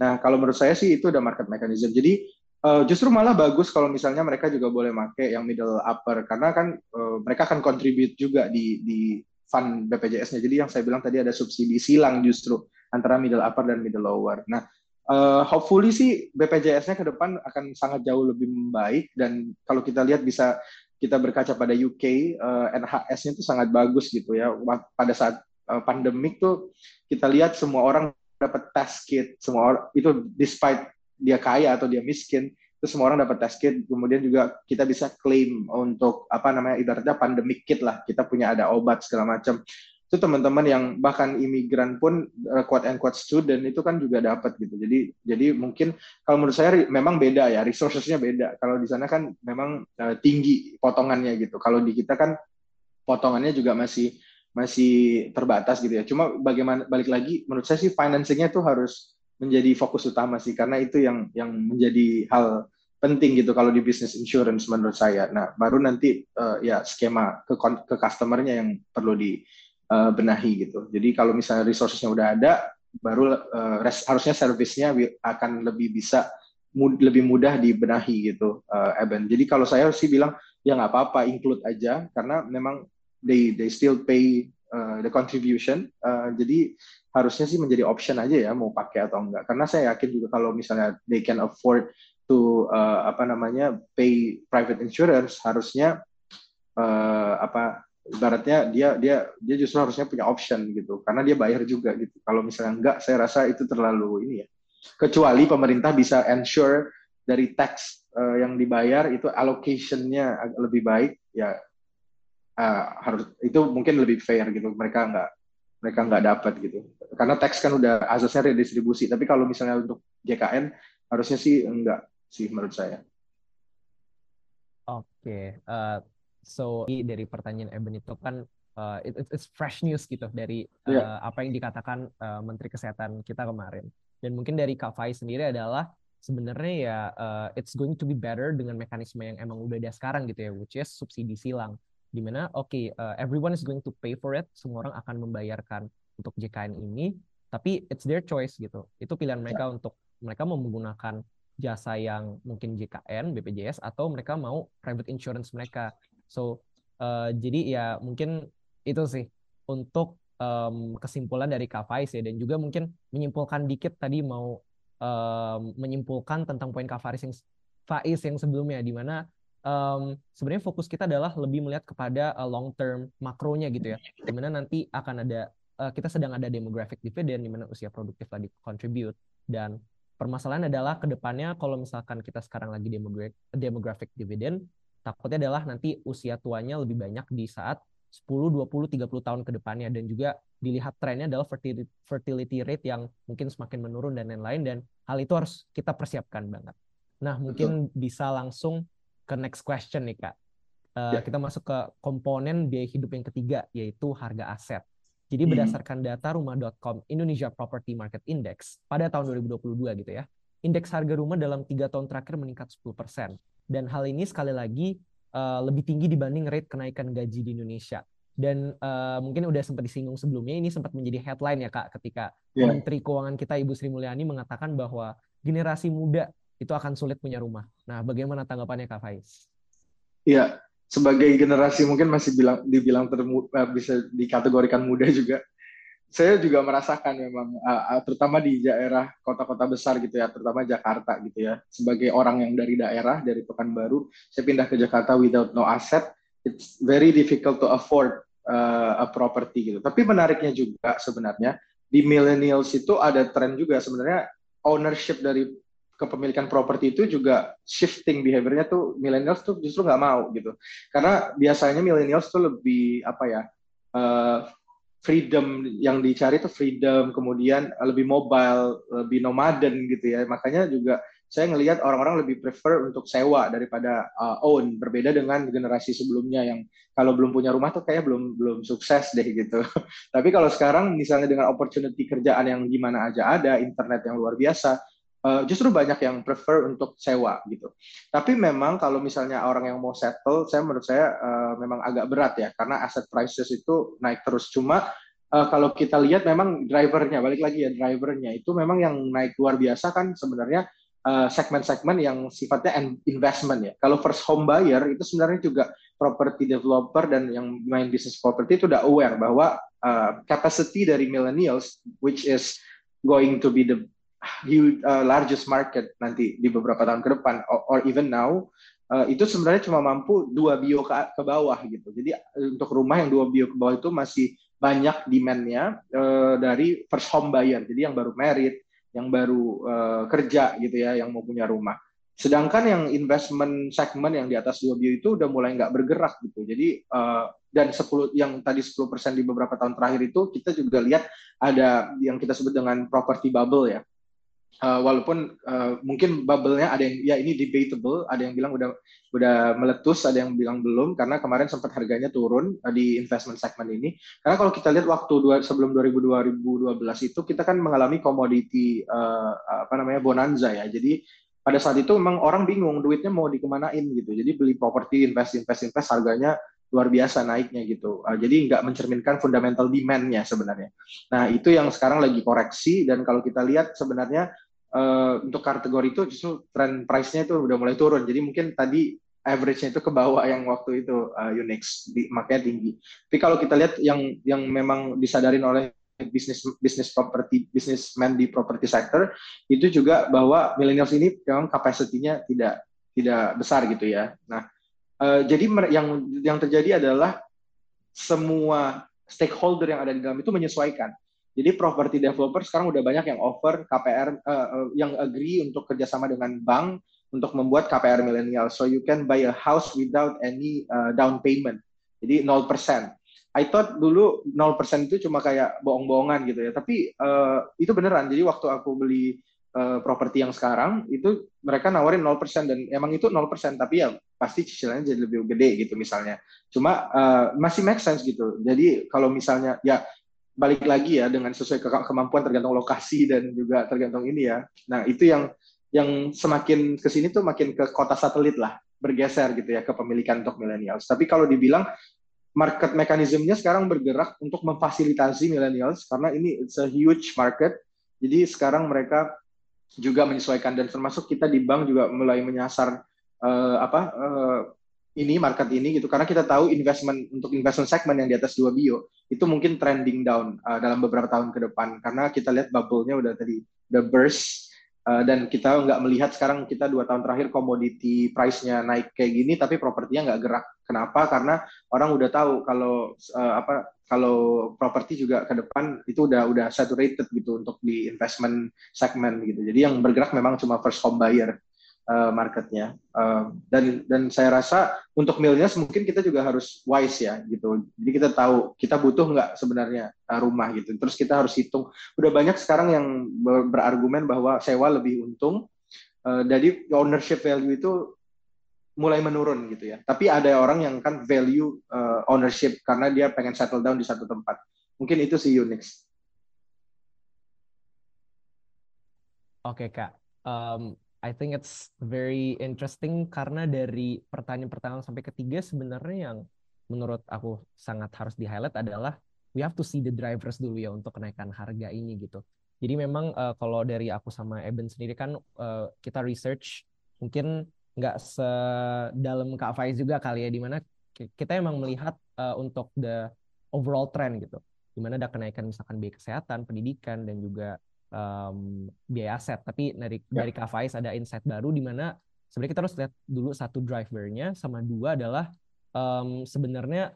Nah kalau menurut saya sih itu udah market mechanism. Jadi uh, justru malah bagus kalau misalnya mereka juga boleh pakai yang middle upper karena kan uh, mereka akan contribute juga di di fund BPJS-nya. Jadi yang saya bilang tadi ada subsidi silang justru antara middle upper dan middle lower. Nah uh, hopefully sih BPJS-nya ke depan akan sangat jauh lebih membaik dan kalau kita lihat bisa kita berkaca pada UK uh, NHS-nya itu sangat bagus gitu ya pada saat uh, pandemik tuh kita lihat semua orang dapat test kit semua orang itu despite dia kaya atau dia miskin itu semua orang dapat test kit kemudian juga kita bisa claim untuk apa namanya ibaratnya pandemic kit lah kita punya ada obat segala macam itu teman-teman yang bahkan imigran pun uh, quote and quote student itu kan juga dapat gitu. Jadi jadi mungkin kalau menurut saya memang beda ya, resourcesnya beda. Kalau di sana kan memang uh, tinggi potongannya gitu. Kalau di kita kan potongannya juga masih masih terbatas gitu ya. Cuma bagaimana balik lagi menurut saya sih financingnya tuh harus menjadi fokus utama sih karena itu yang yang menjadi hal penting gitu kalau di bisnis insurance menurut saya. Nah, baru nanti uh, ya skema ke ke customernya yang perlu di uh, benahi gitu. Jadi kalau misalnya resourcesnya udah ada, baru uh, res, harusnya servisnya akan lebih bisa mud, lebih mudah dibenahi gitu, uh, Eben. Jadi kalau saya sih bilang ya nggak apa-apa, include aja karena memang they they still pay uh, the contribution. Uh, jadi harusnya sih menjadi option aja ya mau pakai atau enggak. Karena saya yakin juga kalau misalnya they can afford to uh, apa namanya pay private insurance harusnya uh, apa ibaratnya dia dia dia justru harusnya punya option gitu karena dia bayar juga gitu kalau misalnya enggak saya rasa itu terlalu ini ya kecuali pemerintah bisa ensure dari tax uh, yang dibayar itu allocationnya lebih baik ya uh, harus itu mungkin lebih fair gitu mereka enggak mereka nggak dapat gitu karena tax kan udah asasnya redistribusi tapi kalau misalnya untuk JKN harusnya sih enggak sih menurut saya oke okay. uh, eh, So dari pertanyaan Eben itu kan uh, it, it's fresh news gitu dari uh, yeah. apa yang dikatakan uh, Menteri Kesehatan kita kemarin. Dan mungkin dari Kak Fai sendiri adalah sebenarnya ya uh, it's going to be better dengan mekanisme yang emang udah ada sekarang gitu ya, which is subsidi silang. Di mana oke okay, uh, everyone is going to pay for it, semua orang akan membayarkan untuk JKN ini, tapi it's their choice gitu. Itu pilihan mereka yeah. untuk mereka mau menggunakan jasa yang mungkin JKN, BPJS atau mereka mau private insurance mereka. So Uh, jadi ya mungkin itu sih untuk um, kesimpulan dari Kak Faiz ya dan juga mungkin menyimpulkan dikit tadi mau um, menyimpulkan tentang poin Kak Faiz yang Faiz yang sebelumnya di mana um, sebenarnya fokus kita adalah lebih melihat kepada uh, long term makronya gitu ya. Di mana nanti akan ada uh, kita sedang ada demographic dividend di mana usia produktif lagi contribute dan permasalahan adalah ke depannya kalau misalkan kita sekarang lagi demographic, demographic dividend, takutnya adalah nanti usia tuanya lebih banyak di saat 10, 20, 30 tahun ke depannya dan juga dilihat trennya adalah fertility, fertility rate yang mungkin semakin menurun dan lain-lain dan hal itu harus kita persiapkan banget. Nah, mungkin Betul. bisa langsung ke next question nih, Kak. Uh, ya. Kita masuk ke komponen biaya hidup yang ketiga, yaitu harga aset. Jadi hmm. berdasarkan data rumah.com Indonesia Property Market Index pada tahun 2022 gitu ya, indeks harga rumah dalam tiga tahun terakhir meningkat 10%. Dan hal ini sekali lagi uh, lebih tinggi dibanding rate kenaikan gaji di Indonesia. Dan uh, mungkin udah sempat disinggung sebelumnya, ini sempat menjadi headline ya Kak, ketika yeah. Menteri Keuangan kita Ibu Sri Mulyani mengatakan bahwa generasi muda itu akan sulit punya rumah. Nah, bagaimana tanggapannya Kak Faiz? Iya, sebagai generasi mungkin masih bilang dibilang termu, uh, bisa dikategorikan muda juga. Saya juga merasakan memang uh, terutama di daerah kota-kota besar gitu ya, terutama Jakarta gitu ya. Sebagai orang yang dari daerah dari Pekanbaru, saya pindah ke Jakarta without no asset, it's very difficult to afford a property gitu. Tapi menariknya juga sebenarnya di millennials itu ada tren juga sebenarnya ownership dari kepemilikan properti itu juga shifting behaviornya tuh millennials tuh justru nggak mau gitu. Karena biasanya millennials tuh lebih apa ya uh, freedom yang dicari tuh freedom kemudian lebih mobile lebih nomaden gitu ya. Makanya juga saya ngelihat orang-orang lebih prefer untuk sewa daripada uh, own. Berbeda dengan generasi sebelumnya yang kalau belum punya rumah tuh kayak belum belum sukses deh gitu. *laughs* Tapi kalau sekarang misalnya dengan opportunity kerjaan yang gimana aja ada internet yang luar biasa uh, justru banyak yang prefer untuk sewa gitu. Tapi memang kalau misalnya orang yang mau settle, saya menurut saya uh, memang agak berat ya karena aset prices itu naik terus. Cuma uh, kalau kita lihat memang drivernya, balik lagi ya drivernya itu memang yang naik luar biasa kan sebenarnya segmen-segmen uh, yang sifatnya investment ya. Kalau first home buyer itu sebenarnya juga property developer dan yang main bisnis property itu udah aware bahwa uh, capacity dari millennials, which is going to be the huge uh, largest market nanti di beberapa tahun ke depan or, or even now uh, itu sebenarnya cuma mampu dua bio ke, ke bawah gitu. Jadi uh, untuk rumah yang dua bio ke bawah itu masih banyak demandnya uh, dari first home buyer. Jadi yang baru merit, yang baru uh, kerja gitu ya, yang mau punya rumah. Sedangkan yang investment segment yang di atas dua bio itu udah mulai nggak bergerak gitu. Jadi uh, dan 10 yang tadi 10% di beberapa tahun terakhir itu kita juga lihat ada yang kita sebut dengan property bubble ya uh, walaupun uh, mungkin bubble-nya ada yang ya ini debatable, ada yang bilang udah udah meletus, ada yang bilang belum karena kemarin sempat harganya turun uh, di investment segment ini. Karena kalau kita lihat waktu dua, sebelum 2000 2012 itu kita kan mengalami komoditi uh, apa namanya bonanza ya. Jadi pada saat itu memang orang bingung duitnya mau dikemanain gitu. Jadi beli properti, invest, invest, invest harganya luar biasa naiknya gitu. Jadi nggak mencerminkan fundamental demand-nya sebenarnya. Nah itu yang sekarang lagi koreksi dan kalau kita lihat sebenarnya uh, untuk kategori itu justru tren price-nya itu udah mulai turun. Jadi mungkin tadi average-nya itu ke bawah yang waktu itu uh, Unix, di, makanya tinggi. Tapi kalau kita lihat yang yang memang disadarin oleh bisnis bisnis properti bisnismen di property sector itu juga bahwa millennials ini memang kapasitinya tidak tidak besar gitu ya. Nah, uh, jadi yang yang terjadi adalah semua stakeholder yang ada di dalam itu menyesuaikan. Jadi property developer sekarang udah banyak yang offer KPR uh, eh, uh, yang agree untuk kerjasama dengan bank untuk membuat KPR milenial. So you can buy a house without any uh, down payment. Jadi 0%. I thought dulu 0% itu cuma kayak bohong-bohongan gitu ya. Tapi uh, itu beneran. Jadi waktu aku beli uh, properti yang sekarang itu mereka nawarin 0% dan emang itu 0% tapi ya pasti cicilannya jadi lebih gede gitu misalnya. Cuma uh, masih make sense gitu. Jadi kalau misalnya ya balik lagi ya dengan sesuai ke kemampuan tergantung lokasi dan juga tergantung ini ya. Nah itu yang yang semakin ke sini tuh makin ke kota satelit lah bergeser gitu ya kepemilikan untuk millennials. Tapi kalau dibilang market mekanismenya sekarang bergerak untuk memfasilitasi millennials karena ini it's a huge market. Jadi sekarang mereka juga menyesuaikan dan termasuk kita di bank juga mulai menyasar uh, apa uh, ini market ini gitu. Karena kita tahu investment untuk investment segment yang di atas dua bio itu mungkin trending down uh, dalam beberapa tahun ke depan. Karena kita lihat bubble-nya udah tadi the burst uh, dan kita nggak melihat sekarang kita dua tahun terakhir komoditi price-nya naik kayak gini tapi propertinya nggak gerak. Kenapa? Karena orang udah tahu kalau uh, apa kalau properti juga ke depan itu udah udah saturated gitu untuk di investment segment gitu. Jadi yang bergerak memang cuma first home buyer uh, marketnya. Uh, dan dan saya rasa untuk millennials mungkin kita juga harus wise ya gitu. Jadi kita tahu kita butuh nggak sebenarnya uh, rumah gitu. Terus kita harus hitung. Udah banyak sekarang yang ber berargumen bahwa sewa lebih untung. Uh, jadi ownership value itu mulai menurun gitu ya. Tapi ada orang yang kan value uh, ownership karena dia pengen settle down di satu tempat. Mungkin itu sih Unix. Oke kak, um, I think it's very interesting karena dari pertanyaan pertama sampai ketiga sebenarnya yang menurut aku sangat harus di highlight adalah we have to see the drivers dulu ya untuk kenaikan harga ini gitu. Jadi memang uh, kalau dari aku sama Eben sendiri kan uh, kita research mungkin nggak sedalam Kak Faiz juga kali ya di mana kita emang melihat uh, untuk the overall trend gitu. Di mana ada kenaikan misalkan biaya kesehatan, pendidikan dan juga um, biaya aset. Tapi dari ya. dari Kak Faiz ada insight baru di mana sebenarnya kita harus lihat dulu satu drivernya sama dua adalah um, sebenarnya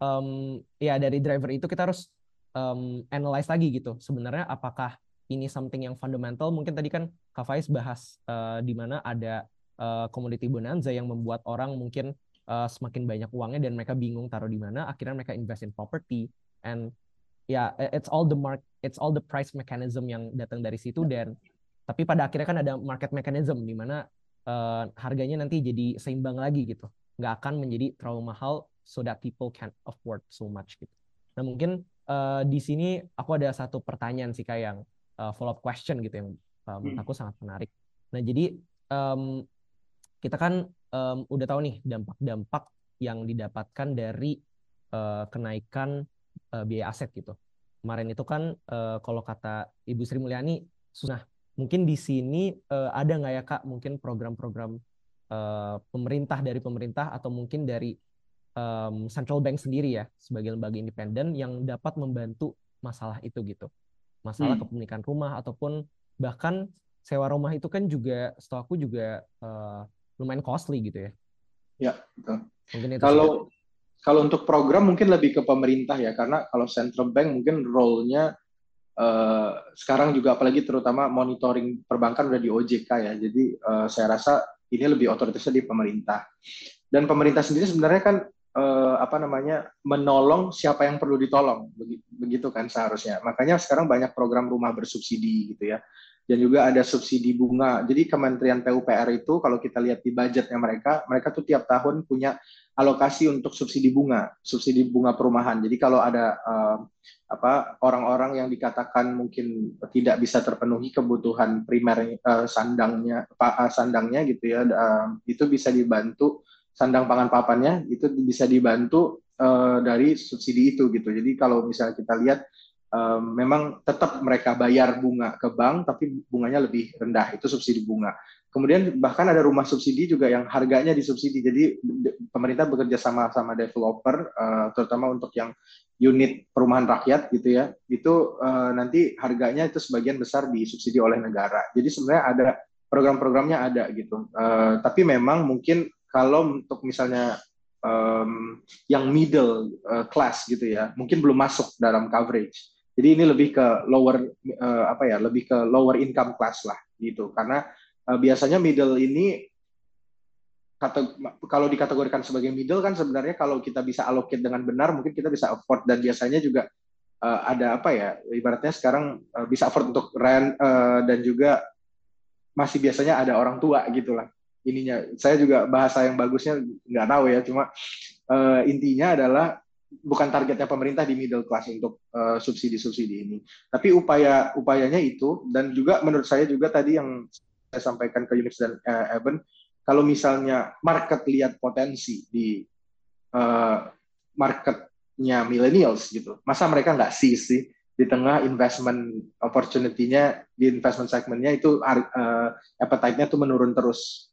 um, ya dari driver itu kita harus um, analyze lagi gitu. Sebenarnya apakah ini something yang fundamental? Mungkin tadi kan Kak Faiz bahas uh, di mana ada uh, commodity bonanza yang membuat orang mungkin uh, semakin banyak uangnya dan mereka bingung taruh di mana. Akhirnya mereka invest in property and ya it's all the mark it's all the price mechanism yang datang dari situ ya. dan tapi pada akhirnya kan ada market mechanism di mana uh, harganya nanti jadi seimbang lagi gitu. Nggak akan menjadi terlalu mahal so that people can afford so much gitu. Nah mungkin uh, di sini aku ada satu pertanyaan sih kayak yang uh, follow up question gitu yang uh, menurut aku sangat menarik. Nah jadi um, kita kan um, udah tahu nih dampak-dampak yang didapatkan dari uh, kenaikan uh, biaya aset gitu. Kemarin itu kan uh, kalau kata Ibu Sri Mulyani, susah. Mungkin di sini uh, ada nggak ya Kak mungkin program-program uh, pemerintah dari pemerintah atau mungkin dari um, central bank sendiri ya sebagai lembaga independen yang dapat membantu masalah itu gitu. Masalah hmm. kepemilikan rumah ataupun bahkan sewa rumah itu kan juga setahu aku juga uh, lumayan costly gitu ya. Ya, betul. Mungkin itu kalau kalau untuk program mungkin lebih ke pemerintah ya, karena kalau central bank mungkin role-nya uh, sekarang juga apalagi terutama monitoring perbankan udah di OJK ya, jadi uh, saya rasa ini lebih otoritasnya di pemerintah. Dan pemerintah sendiri sebenarnya kan uh, apa namanya menolong siapa yang perlu ditolong, begitu kan seharusnya. Makanya sekarang banyak program rumah bersubsidi gitu ya dan juga ada subsidi bunga. Jadi Kementerian PUPR itu kalau kita lihat di budgetnya mereka, mereka tuh tiap tahun punya alokasi untuk subsidi bunga, subsidi bunga perumahan. Jadi kalau ada uh, apa orang-orang yang dikatakan mungkin tidak bisa terpenuhi kebutuhan primer uh, sandangnya, uh, sandangnya gitu ya, uh, itu bisa dibantu sandang pangan papannya itu bisa dibantu uh, dari subsidi itu gitu. Jadi kalau misalnya kita lihat memang tetap mereka bayar bunga ke bank tapi bunganya lebih rendah itu subsidi bunga Kemudian bahkan ada rumah subsidi juga yang harganya disubsidi. Jadi pemerintah bekerja sama sama developer, uh, terutama untuk yang unit perumahan rakyat gitu ya. Itu uh, nanti harganya itu sebagian besar disubsidi oleh negara. Jadi sebenarnya ada program-programnya ada gitu. Uh, tapi memang mungkin kalau untuk misalnya um, yang middle uh, class gitu ya, mungkin belum masuk dalam coverage. Jadi ini lebih ke lower uh, apa ya, lebih ke lower income class lah gitu. Karena uh, biasanya middle ini kata, kalau dikategorikan sebagai middle kan sebenarnya kalau kita bisa allocate dengan benar mungkin kita bisa afford. Dan biasanya juga uh, ada apa ya ibaratnya sekarang uh, bisa afford untuk rent uh, dan juga masih biasanya ada orang tua gitulah ininya. Saya juga bahasa yang bagusnya nggak tahu ya cuma uh, intinya adalah bukan targetnya pemerintah di middle class untuk subsidi-subsidi uh, ini. Tapi upaya upayanya itu dan juga menurut saya juga tadi yang sampaikan ke Unix dan uh, Eben, kalau misalnya market lihat potensi di uh, marketnya millennials gitu, masa mereka nggak sih sih di tengah investment opportunity-nya di investment segmentnya itu uh, appetite-nya tuh menurun terus.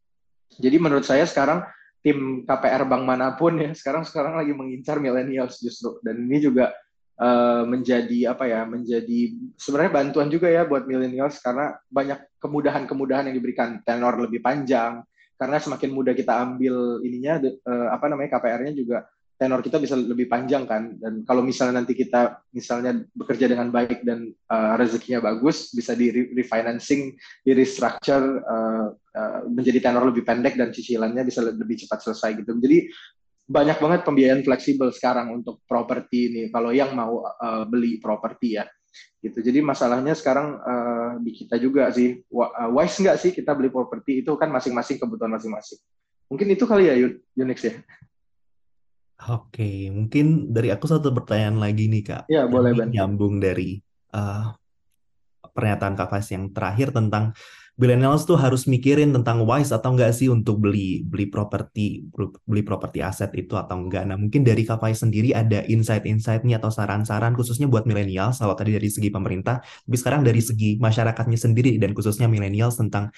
Jadi menurut saya sekarang tim KPR bank mana pun ya sekarang sekarang lagi mengincar millennials justru dan ini juga uh, menjadi apa ya menjadi sebenarnya bantuan juga ya buat millennials karena banyak kemudahan-kemudahan yang diberikan. Tenor lebih panjang karena semakin mudah kita ambil ininya uh, apa namanya KPR-nya juga tenor kita bisa lebih panjang kan. Dan kalau misalnya nanti kita misalnya bekerja dengan baik dan uh, rezekinya bagus bisa di refinancing di restructure uh, uh, menjadi tenor lebih pendek dan cicilannya bisa lebih cepat selesai gitu. Jadi banyak banget pembiayaan fleksibel sekarang untuk properti ini. Kalau yang mau uh, beli properti ya. Gitu. Jadi masalahnya sekarang uh, di kita juga sih. Wise nggak sih kita beli properti? Itu kan masing-masing kebutuhan masing-masing. Mungkin itu kali ya Unix ya. Oke, mungkin dari aku satu pertanyaan lagi nih Kak. Ya, boleh Ben. Nyambung dari uh, pernyataan Kak Faiz yang terakhir tentang millennials tuh harus mikirin tentang wise atau enggak sih untuk beli beli properti beli properti aset itu atau enggak. Nah, mungkin dari Kak Faiz sendiri ada insight-insightnya atau saran-saran khususnya buat millennials kalau tadi dari segi pemerintah, tapi sekarang dari segi masyarakatnya sendiri dan khususnya millennials tentang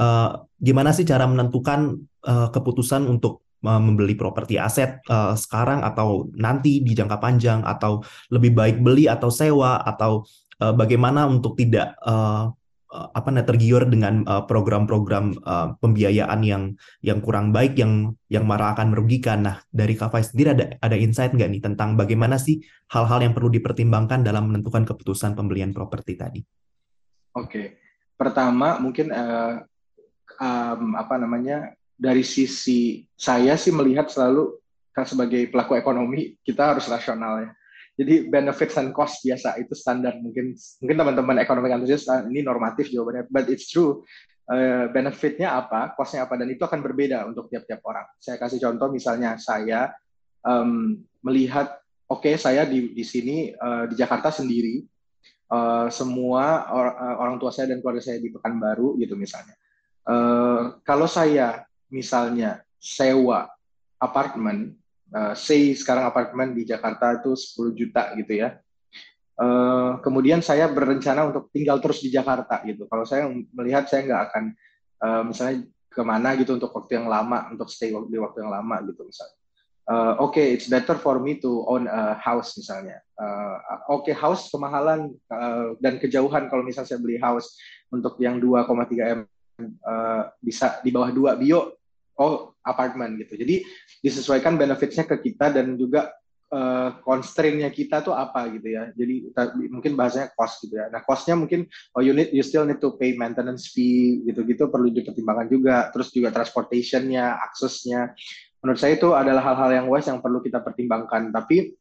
uh, gimana sih cara menentukan uh, keputusan untuk membeli properti aset uh, sekarang atau nanti di jangka panjang atau lebih baik beli atau sewa atau uh, bagaimana untuk tidak uh, apa namanya tergiur dengan program-program uh, pembiayaan yang yang kurang baik yang yang malah akan merugikan. Nah dari Kafai sendiri ada ada insight nggak nih tentang bagaimana sih hal-hal yang perlu dipertimbangkan dalam menentukan keputusan pembelian properti tadi? Oke, pertama mungkin uh, um, apa namanya dari sisi saya sih melihat selalu kan sebagai pelaku ekonomi kita harus rasional ya. Jadi benefits and cost biasa itu standar mungkin mungkin teman-teman ekonomi antusias ah, ini normatif jawabannya, but it's true. Uh, benefitnya apa, costnya apa, dan itu akan berbeda untuk tiap-tiap orang. Saya kasih contoh misalnya saya um, melihat, oke okay, saya di di sini uh, di Jakarta sendiri, uh, semua or, uh, orang tua saya dan keluarga saya di Pekanbaru gitu misalnya. Uh, kalau saya misalnya sewa apartemen, uh, say sekarang apartemen di Jakarta itu 10 juta gitu ya. Uh, kemudian saya berencana untuk tinggal terus di Jakarta gitu. Kalau saya melihat saya nggak akan uh, misalnya ke mana gitu untuk waktu yang lama, untuk stay di waktu yang lama gitu misalnya. Uh, Oke, okay, it's better for me to own a house misalnya. Uh, Oke, okay, house kemahalan uh, dan kejauhan kalau misalnya saya beli house untuk yang 2,3 m uh, bisa di bawah 2 bio oh apartemen gitu. Jadi disesuaikan benefitsnya ke kita dan juga uh, constraint-nya kita tuh apa gitu ya. Jadi mungkin bahasanya cost gitu ya. Nah costnya mungkin oh you need you still need to pay maintenance fee gitu-gitu perlu dipertimbangkan juga. Terus juga transportation-nya, aksesnya. Menurut saya itu adalah hal-hal yang wise yang perlu kita pertimbangkan. Tapi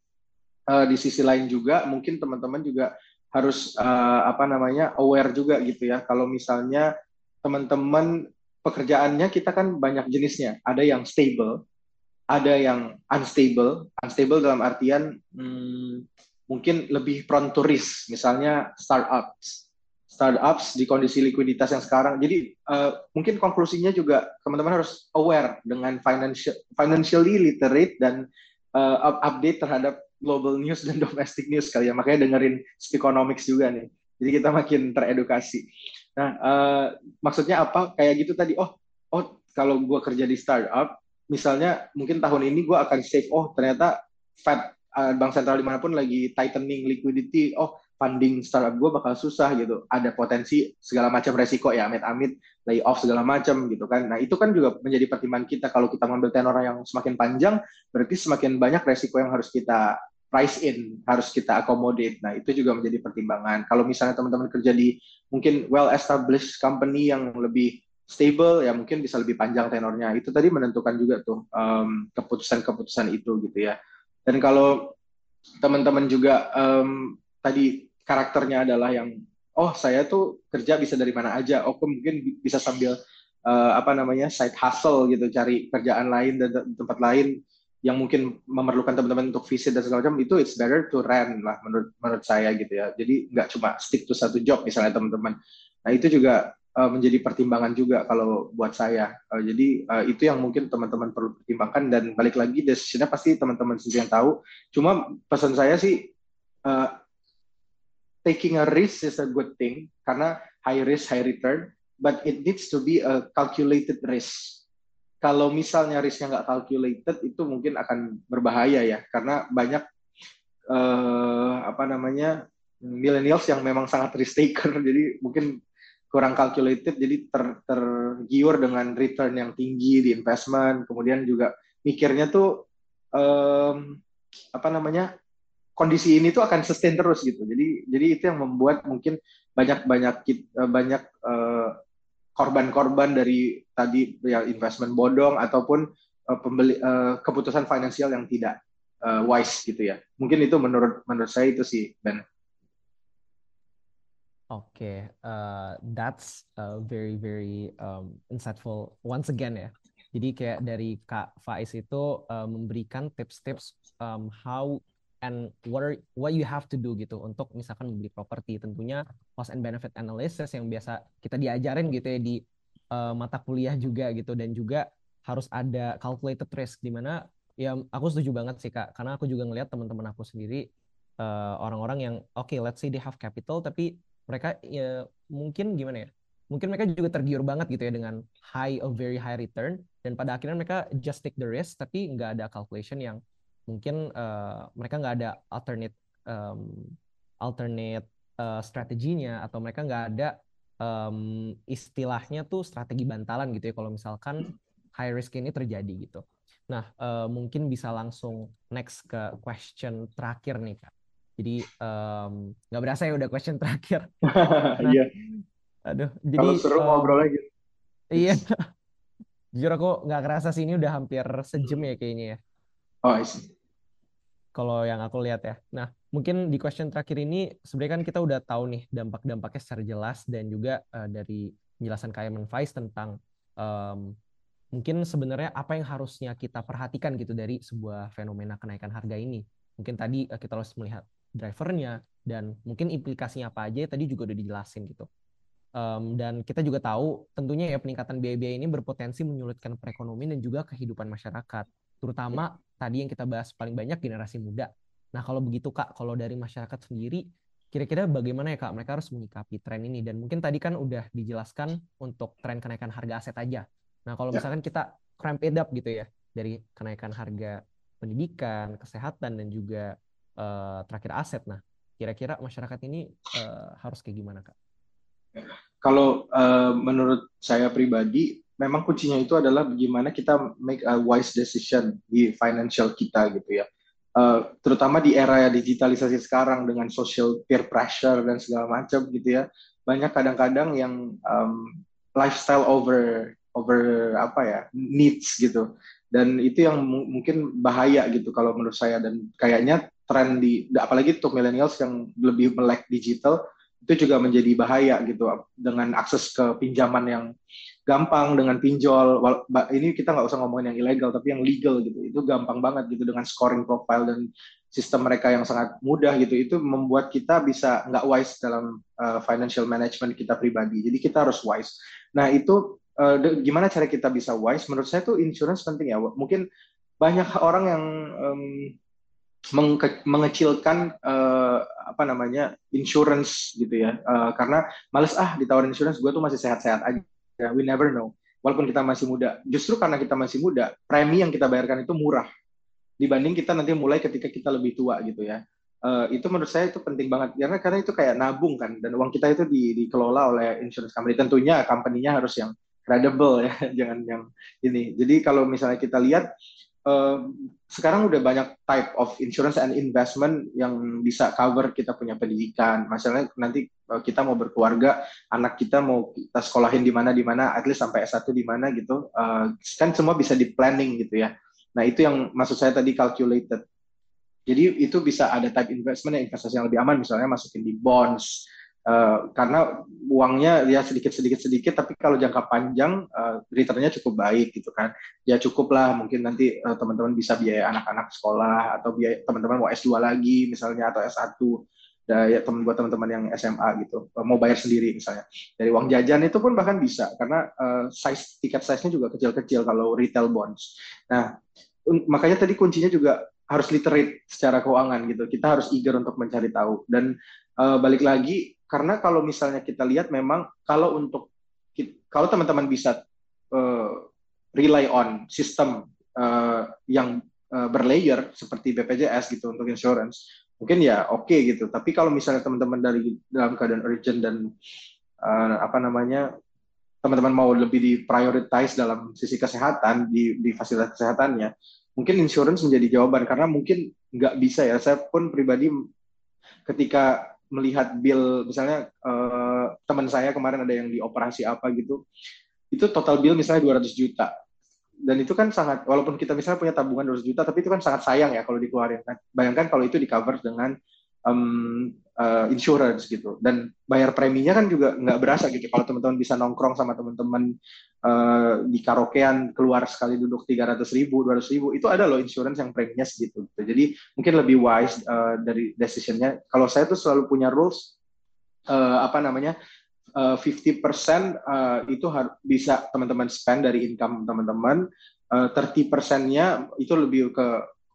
uh, di sisi lain juga mungkin teman-teman juga harus uh, apa namanya aware juga gitu ya. Kalau misalnya teman-teman pekerjaannya kita kan banyak jenisnya. Ada yang stable, ada yang unstable. Unstable dalam artian hmm, mungkin lebih prone to risk, misalnya startups. Startups di kondisi likuiditas yang sekarang. Jadi uh, mungkin konklusinya juga teman-teman harus aware dengan financial financially literate dan uh, update terhadap global news dan *laughs* domestic news kali ya. Makanya dengerin Speakonomics juga nih. Jadi kita makin teredukasi. Nah, uh, maksudnya apa? Kayak gitu tadi. Oh, oh kalau gue kerja di startup, misalnya mungkin tahun ini gue akan save. Oh, ternyata Fed uh, bank sentral di mana pun lagi tightening liquidity. Oh, funding startup gue bakal susah gitu. Ada potensi segala macam resiko ya, amit-amit lay off segala macam gitu kan. Nah itu kan juga menjadi pertimbangan kita kalau kita mengambil tenor yang semakin panjang, berarti semakin banyak resiko yang harus kita price in harus kita accommodate. Nah, itu juga menjadi pertimbangan. Kalau misalnya teman-teman kerja di mungkin well established company yang lebih stable ya mungkin bisa lebih panjang tenornya. Itu tadi menentukan juga tuh keputusan-keputusan itu gitu ya. Dan kalau teman-teman juga um, tadi karakternya adalah yang oh saya tuh kerja bisa dari mana aja. Oh mungkin bisa sambil uh, apa namanya side hustle gitu cari kerjaan lain dan tempat lain yang mungkin memerlukan teman-teman untuk visit dan segala macam itu it's better to rent lah menurut menurut saya gitu ya. Jadi nggak cuma stick to satu job misalnya teman-teman. Nah itu juga uh, menjadi pertimbangan juga kalau buat saya. Uh, jadi uh, itu yang mungkin teman-teman perlu pertimbangkan dan balik lagi decisionnya pasti teman-teman sendiri yang tahu. Cuma pesan saya sih uh, taking a risk is a good thing karena high risk high return but it needs to be a calculated risk kalau misalnya risknya nggak calculated itu mungkin akan berbahaya ya. Karena banyak uh, apa namanya millennials yang memang sangat risk taker. *laughs* Jadi mungkin kurang calculated jadi ter, tergiur dengan return yang tinggi di investment. Kemudian juga mikirnya tuh um, apa namanya kondisi ini tuh akan sustain terus gitu. Jadi jadi itu yang membuat mungkin banyak banyak banyak uh, korban-korban dari tadi ya investment bodong ataupun uh, pembeli uh, keputusan finansial yang tidak uh, wise gitu ya. Mungkin itu menurut menurut saya itu sih Ben. Oke, okay. uh, that's uh, very very um, insightful once again ya. Jadi kayak dari Kak Faiz itu uh, memberikan tips-tips um, how and what are what you have to do gitu untuk misalkan membeli properti. Tentunya cost and benefit analysis yang biasa kita diajarin gitu ya di uh, mata kuliah juga gitu. Dan juga harus ada calculated risk di mana ya aku setuju banget sih kak. Karena aku juga ngelihat teman-teman aku sendiri uh, orang-orang yang oke okay, let's say they have capital tapi mereka ya mungkin gimana ya mungkin mereka juga tergiur banget gitu ya dengan high a very high return. Dan pada akhirnya mereka just take the risk tapi nggak ada calculation yang mungkin uh, mereka nggak ada alternate um, alternate uh, strateginya atau mereka nggak ada um, istilahnya tuh strategi bantalan gitu ya kalau misalkan high risk ini terjadi gitu. Nah uh, mungkin bisa langsung next ke question terakhir nih kak. Jadi nggak um, berasa ya udah question terakhir. *laughs* Nah, iya. Aduh. Jadi kalau seru ngobrol lagi. Iya. *laughs* Jujur aku nggak kerasa sih ini udah hampir sejam ya kayaknya ya. Oh, kalau yang aku lihat ya. Nah, mungkin di question terakhir ini sebenarnya kan kita udah tahu nih dampak-dampaknya secara jelas dan juga uh, dari penjelasan Kaiman Faiz tentang um, mungkin sebenarnya apa yang harusnya kita perhatikan gitu dari sebuah fenomena kenaikan harga ini. Mungkin tadi uh, kita harus melihat drivernya dan mungkin implikasinya apa aja tadi juga udah dijelasin gitu. Um, dan kita juga tahu tentunya ya peningkatan biaya-biaya ini berpotensi menyulitkan perekonomian dan juga kehidupan masyarakat terutama tadi yang kita bahas paling banyak generasi muda. Nah, kalau begitu Kak, kalau dari masyarakat sendiri, kira-kira bagaimana ya Kak mereka harus menyikapi tren ini? Dan mungkin tadi kan udah dijelaskan untuk tren kenaikan harga aset aja. Nah, kalau ya. misalkan kita cramp it up gitu ya, dari kenaikan harga pendidikan, kesehatan, dan juga uh, terakhir aset. Nah, kira-kira masyarakat ini uh, harus kayak gimana Kak? Kalau uh, menurut saya pribadi, memang kuncinya itu adalah bagaimana kita make a wise decision di financial kita gitu ya. Uh, terutama di era digitalisasi sekarang dengan social peer pressure dan segala macam gitu ya. Banyak kadang-kadang yang um, lifestyle over over apa ya needs gitu. Dan itu yang mungkin bahaya gitu kalau menurut saya dan kayaknya tren di apalagi untuk millennials yang lebih melek digital itu juga menjadi bahaya gitu dengan akses ke pinjaman yang gampang dengan pinjol. Ini kita nggak usah ngomongin yang ilegal tapi yang legal gitu. Itu gampang banget gitu dengan scoring profile dan sistem mereka yang sangat mudah gitu. Itu membuat kita bisa nggak wise dalam uh, financial management kita pribadi. Jadi kita harus wise. Nah itu uh, gimana cara kita bisa wise? Menurut saya tuh insurance penting ya. Mungkin banyak orang yang um, mengecilkan uh, apa namanya insurance gitu ya. Uh, karena males ah ditawarin insurance gue tuh masih sehat-sehat aja ya we never know. Walaupun kita masih muda. Justru karena kita masih muda premi yang kita bayarkan itu murah. Dibanding kita nanti mulai ketika kita lebih tua gitu ya. Uh, itu menurut saya itu penting banget. Karena karena itu kayak nabung kan. Dan uang kita itu di, dikelola oleh insurance company. Tentunya company-nya harus yang credible ya. *laughs* Jangan yang ini. Jadi kalau misalnya kita lihat sekarang udah banyak type of insurance and investment yang bisa cover kita punya pendidikan. Misalnya nanti uh, kita mau berkeluarga, anak kita mau kita sekolahin di mana di mana, at least sampai S1 di mana gitu. Uh, kan semua bisa di planning gitu ya. Nah, itu yang maksud saya tadi calculated. Jadi itu bisa ada type investment yang investasi yang lebih aman, misalnya masukin di bonds, Uh, karena uangnya ya sedikit sedikit sedikit tapi kalau jangka panjang uh, returnnya cukup baik gitu kan. Ya cukup lah mungkin nanti uh, teman-teman bisa biaya anak-anak sekolah atau biaya teman-teman mau S2 lagi misalnya atau S1 ya teman buat teman-teman yang SMA gitu. Mau bayar sendiri misalnya. Dari uang jajan itu pun bahkan bisa karena uh, size tiket size-nya juga kecil-kecil kalau retail bonds. Nah makanya tadi kuncinya juga harus literate secara keuangan gitu. Kita harus eager untuk mencari tahu. Dan uh, balik lagi karena kalau misalnya kita lihat memang kalau untuk kalau teman-teman bisa uh, rely on sistem uh, yang uh, berlayer seperti BPJS gitu untuk insurance mungkin ya oke okay, gitu. Tapi kalau misalnya teman-teman dari dalam keadaan urgent dan uh, apa namanya teman-teman mau lebih di prioritize dalam sisi kesehatan di, di fasilitas kesehatannya mungkin insurance menjadi jawaban. Karena mungkin nggak bisa ya. Saya pun pribadi ketika melihat bill misalnya uh, teman saya kemarin ada yang dioperasi apa gitu itu total bill misalnya 200 juta. Dan itu kan sangat walaupun kita misalnya punya tabungan 200 juta tapi itu kan sangat sayang ya kalau dikeluarin. Nah, bayangkan kalau itu di cover dengan um, uh, insurance gitu. Dan bayar preminya kan juga nggak berasa gitu. Kalau teman-teman bisa nongkrong sama teman-teman uh, di karaokean keluar sekali duduk 300 ribu 200 ribu itu ada loh insurance yang preminya segitu gitu. jadi mungkin lebih wise uh, dari decisionnya. Kalau saya tuh selalu punya rules uh, apa namanya uh, 50% uh, itu bisa teman-teman spend dari income teman-teman, uh, 30%-nya itu lebih ke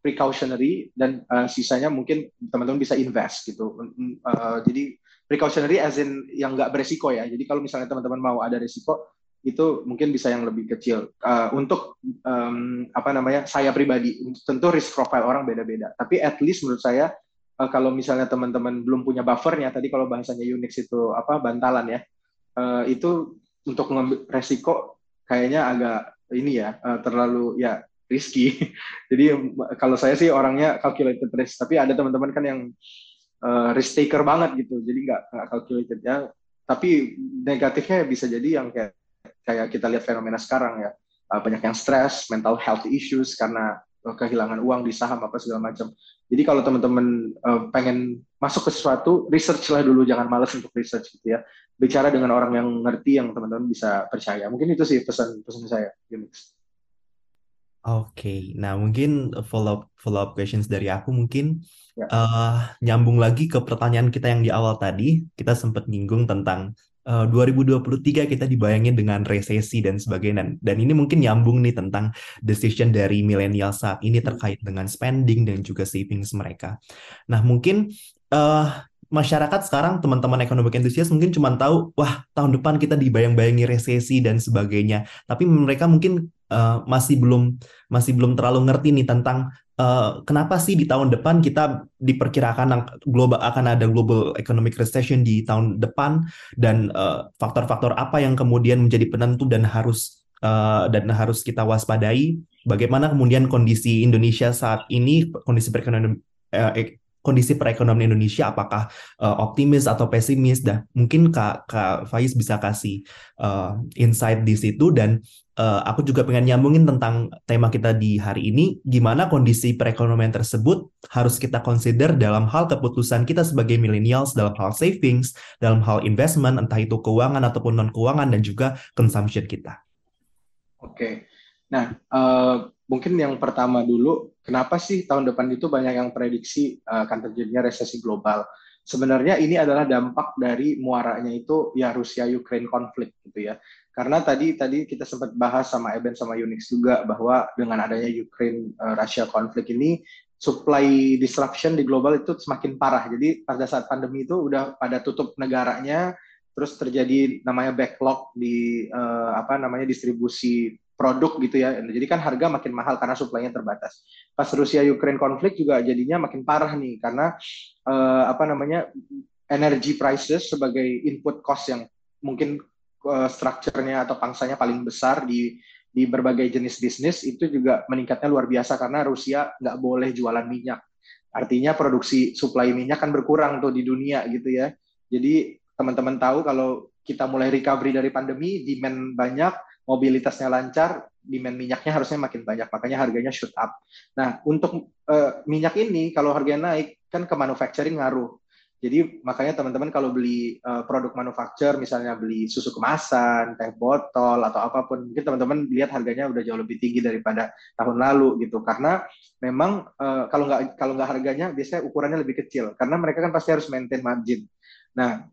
precautionary dan uh, sisanya mungkin teman-teman bisa invest gitu. Uh, jadi precautionary as in yang nggak beresiko ya. Jadi kalau misalnya teman-teman mau ada resiko itu mungkin bisa yang lebih kecil. Uh, untuk um, apa namanya saya pribadi tentu risk profile orang beda-beda. Tapi at least menurut saya uh, kalau misalnya teman-teman belum punya buffernya tadi kalau bahasanya Unix itu apa bantalan ya uh, itu untuk resiko kayaknya agak ini ya uh, terlalu ya risky. *laughs* Jadi kalau saya sih orangnya calculated risk, tapi ada teman-teman kan yang uh, risk taker banget gitu, jadi nggak nggak calculated ya. Tapi negatifnya bisa jadi yang kayak kayak kita lihat fenomena sekarang ya, uh, banyak yang stres, mental health issues karena kehilangan uang di saham apa segala macam. Jadi kalau teman-teman uh, pengen masuk ke sesuatu, research lah dulu, jangan malas untuk research gitu ya. Bicara dengan orang yang ngerti, yang teman-teman bisa percaya. Mungkin itu sih pesan-pesan saya. Oke, okay. nah mungkin follow up follow up questions dari aku mungkin ya. uh, nyambung lagi ke pertanyaan kita yang di awal tadi, kita sempat nyinggung tentang uh, 2023 kita dibayangin dengan resesi dan sebagainya. Dan, dan ini mungkin nyambung nih tentang decision dari milenial saat ini hmm. terkait dengan spending dan juga savings mereka. Nah, mungkin uh, masyarakat sekarang teman-teman ekonomi entusias mungkin cuma tahu wah tahun depan kita dibayang-bayangi resesi dan sebagainya tapi mereka mungkin uh, masih belum masih belum terlalu ngerti nih tentang Uh, kenapa sih di tahun depan kita diperkirakan global akan ada global economic recession di tahun depan dan eh, faktor-faktor uh, apa yang kemudian menjadi penentu dan harus uh, dan harus kita waspadai? Bagaimana kemudian kondisi Indonesia saat ini kondisi perekonomian kondisi perekonomian Indonesia apakah uh, optimis atau pesimis? Dah mungkin Kak Kak Faiz bisa kasih uh, insight di situ dan uh, aku juga pengen nyambungin tentang tema kita di hari ini, gimana kondisi perekonomian tersebut harus kita consider dalam hal keputusan kita sebagai millennials dalam hal savings, dalam hal investment, entah itu keuangan ataupun non keuangan dan juga consumption kita. Oke, nah uh, mungkin yang pertama dulu, kenapa sih tahun depan itu banyak yang prediksi uh, akan terjadinya resesi global? Sebenarnya ini adalah dampak dari muaranya itu ya Rusia Ukraine konflik gitu ya karena tadi tadi kita sempat bahas sama Eben sama Unix juga bahwa dengan adanya Ukraine uh, Russia konflik ini supply disruption di global itu semakin parah. Jadi pada saat pandemi itu udah pada tutup negaranya, terus terjadi namanya backlog di uh, apa namanya distribusi produk gitu ya. Jadi kan harga makin mahal karena suplainya terbatas. Pas Rusia Ukraine konflik juga jadinya makin parah nih karena uh, apa namanya energy prices sebagai input cost yang mungkin uh, strukturnya atau pangsanya paling besar di di berbagai jenis bisnis itu juga meningkatnya luar biasa karena Rusia nggak boleh jualan minyak. Artinya produksi suplai minyak kan berkurang tuh di dunia gitu ya. Jadi teman-teman tahu kalau kita mulai recovery dari pandemi, demand banyak, mobilitasnya lancar, demand minyaknya harusnya makin banyak, makanya harganya shoot up. Nah, untuk uh, minyak ini kalau harganya naik kan ke manufacturing ngaruh. Jadi makanya teman-teman kalau beli uh, produk manufaktur, misalnya beli susu kemasan, teh botol atau apa pun, mungkin teman-teman lihat harganya udah jauh lebih tinggi daripada tahun lalu gitu. Karena memang uh, kalau nggak kalau nggak harganya biasanya ukurannya lebih kecil. Karena mereka kan pasti harus maintain margin. Nah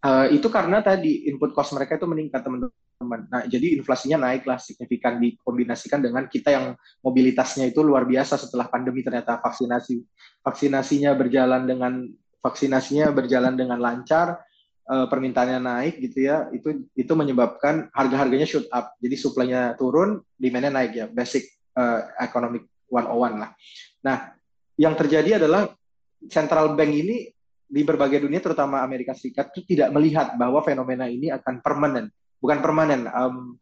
uh, itu karena tadi input cost mereka itu meningkat teman-teman. Nah jadi inflasinya naiklah signifikan dikombinasikan dengan kita yang mobilitasnya itu luar biasa setelah pandemi ternyata vaksinasi vaksinasinya berjalan dengan vaksinasinya berjalan dengan lancar, uh, permintaannya naik gitu ya, itu itu menyebabkan harga-harganya shoot up. Jadi supply-nya turun, demand-nya naik ya. Basic uh, economic 101 lah. Nah, yang terjadi adalah central bank ini di berbagai dunia terutama Amerika Serikat itu tidak melihat bahwa fenomena ini akan permanen, bukan permanen, um,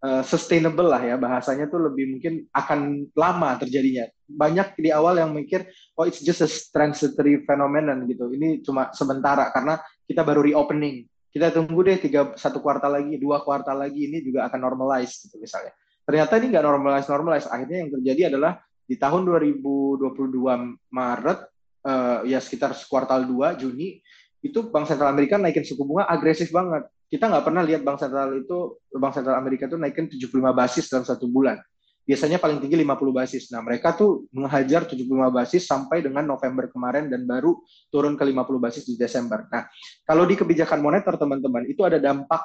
uh, sustainable lah ya bahasanya tuh lebih mungkin akan lama terjadinya. Banyak di awal yang mikir oh it's just a transitory phenomenon gitu. Ini cuma sementara karena kita baru reopening. Kita tunggu deh tiga satu kuartal lagi, dua kuartal lagi ini juga akan normalize gitu misalnya. Ternyata ini nggak normalize normalize. Akhirnya yang terjadi adalah di tahun 2022 Maret uh, ya sekitar kuartal 2 Juni itu Bank Sentral Amerika naikin suku bunga agresif banget. Kita nggak pernah lihat Bank Sentral itu Bank Sentral Amerika itu naikin 75 basis dalam satu bulan biasanya paling tinggi 50 basis. Nah, mereka tuh menghajar 75 basis sampai dengan November kemarin dan baru turun ke 50 basis di Desember. Nah, kalau di kebijakan moneter teman-teman itu ada dampak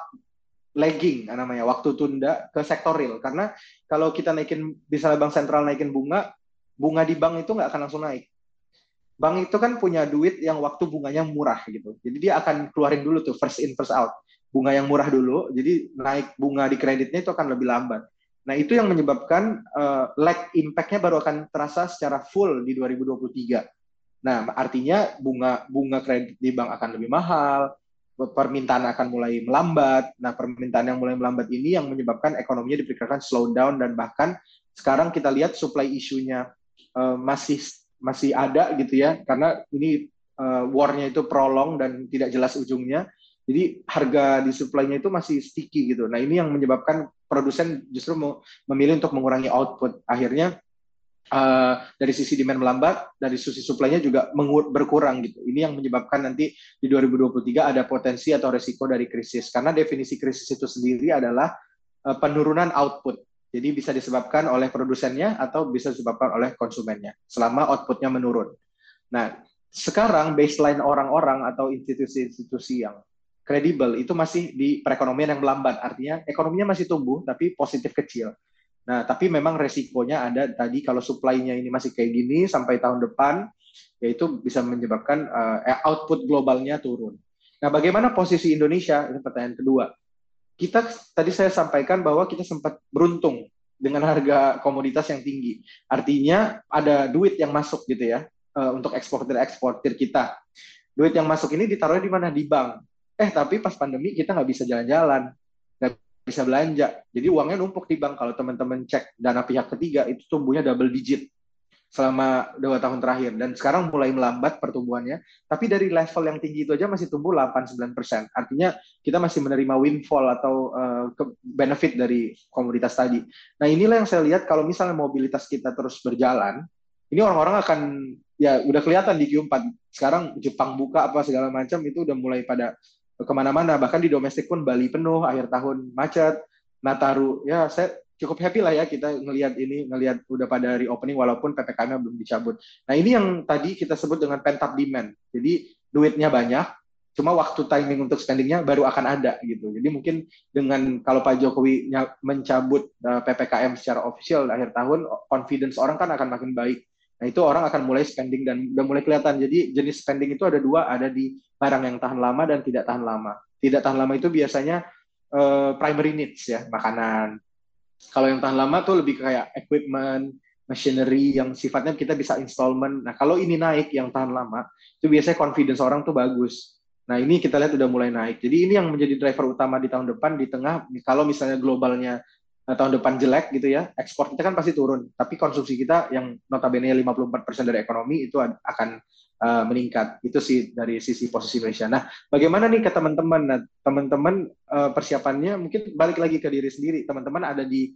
lagging namanya waktu tunda ke sektor real. Karena kalau kita naikin misalnya bank sentral naikin bunga bunga di bank itu nggak akan langsung naik. Bank itu kan punya duit yang waktu bunganya murah gitu. Jadi dia akan keluarin dulu tuh first in first out. Bunga yang murah dulu jadi naik bunga di kreditnya itu akan lebih lambat Nah, itu yang menyebabkan uh, lag impact-nya baru akan terasa secara full di 2023. Nah, artinya bunga bunga kredit di bank akan lebih mahal, permintaan akan mulai melambat. Nah, permintaan yang mulai melambat ini yang menyebabkan ekonominya diperkirakan slow down dan bahkan sekarang kita lihat supply isunya uh, masih masih ada gitu ya, karena ini uh, war-nya itu prolong dan tidak jelas ujungnya. Jadi harga di supply-nya itu masih sticky gitu. Nah, ini yang menyebabkan produsen justru memilih untuk mengurangi output. Akhirnya uh, dari sisi demand melambat, dari sisi supply-nya juga berkurang gitu. Ini yang menyebabkan nanti di 2023 ada potensi atau resiko dari krisis. Karena definisi krisis itu sendiri adalah uh, penurunan output. Jadi bisa disebabkan oleh produsennya atau bisa disebabkan oleh konsumennya selama outputnya menurun. Nah, sekarang baseline orang-orang atau institusi-institusi yang kredibel itu masih di perekonomian yang melambat. Artinya ekonominya masih tumbuh tapi positif kecil. Nah, tapi memang resikonya ada tadi kalau supply-nya ini masih kayak gini sampai tahun depan, yaitu bisa menyebabkan uh, output globalnya turun. Nah, bagaimana posisi Indonesia? Ini pertanyaan kedua. Kita tadi saya sampaikan bahwa kita sempat beruntung dengan harga komoditas yang tinggi. Artinya ada duit yang masuk gitu ya uh, untuk eksportir-eksportir kita. Duit yang masuk ini ditaruh di mana? Di bank. Eh tapi pas pandemi kita nggak bisa jalan-jalan, nggak bisa belanja. Jadi uangnya numpuk di bank. Kalau teman-teman cek dana pihak ketiga itu tumbuhnya double digit selama dua tahun terakhir. Dan sekarang mulai melambat pertumbuhannya. Tapi dari level yang tinggi itu aja masih tumbuh 8-9 persen. Artinya kita masih menerima windfall atau uh, benefit dari komoditas tadi. Nah inilah yang saya lihat kalau misalnya mobilitas kita terus berjalan ini orang-orang akan ya udah kelihatan di Q4 sekarang Jepang buka apa segala macam itu udah mulai pada ke mana-mana. Bahkan di domestik pun Bali penuh akhir tahun macet Nataru. Ya saya cukup happy lah ya kita ngelihat ini ngelihat udah pada reopening walaupun ppkm belum dicabut. Nah ini yang tadi kita sebut dengan pent up demand. Jadi duitnya banyak cuma waktu timing untuk spendingnya baru akan ada gitu. Jadi mungkin dengan kalau Pak Jokowi mencabut uh, ppkm secara official akhir tahun confidence orang kan akan makin baik Nah, itu orang akan mulai spending dan udah mulai kelihatan. Jadi jenis spending itu ada dua, ada di barang yang tahan lama dan tidak tahan lama. Tidak tahan lama itu biasanya uh, primary needs ya, makanan. Kalau yang tahan lama tuh lebih kayak equipment, machinery yang sifatnya kita bisa installment. Nah, kalau ini naik yang tahan lama, itu biasanya confidence orang tuh bagus. Nah, ini kita lihat udah mulai naik. Jadi ini yang menjadi driver utama di tahun depan di tengah kalau misalnya globalnya tahun depan jelek gitu ya, ekspor kita kan pasti turun. Tapi konsumsi kita yang notabene 54% dari ekonomi itu akan uh, meningkat. Itu sih dari sisi posisi Indonesia. Nah, bagaimana nih ke teman-teman? Nah, teman-teman uh, persiapannya mungkin balik lagi ke diri sendiri. Teman-teman ada di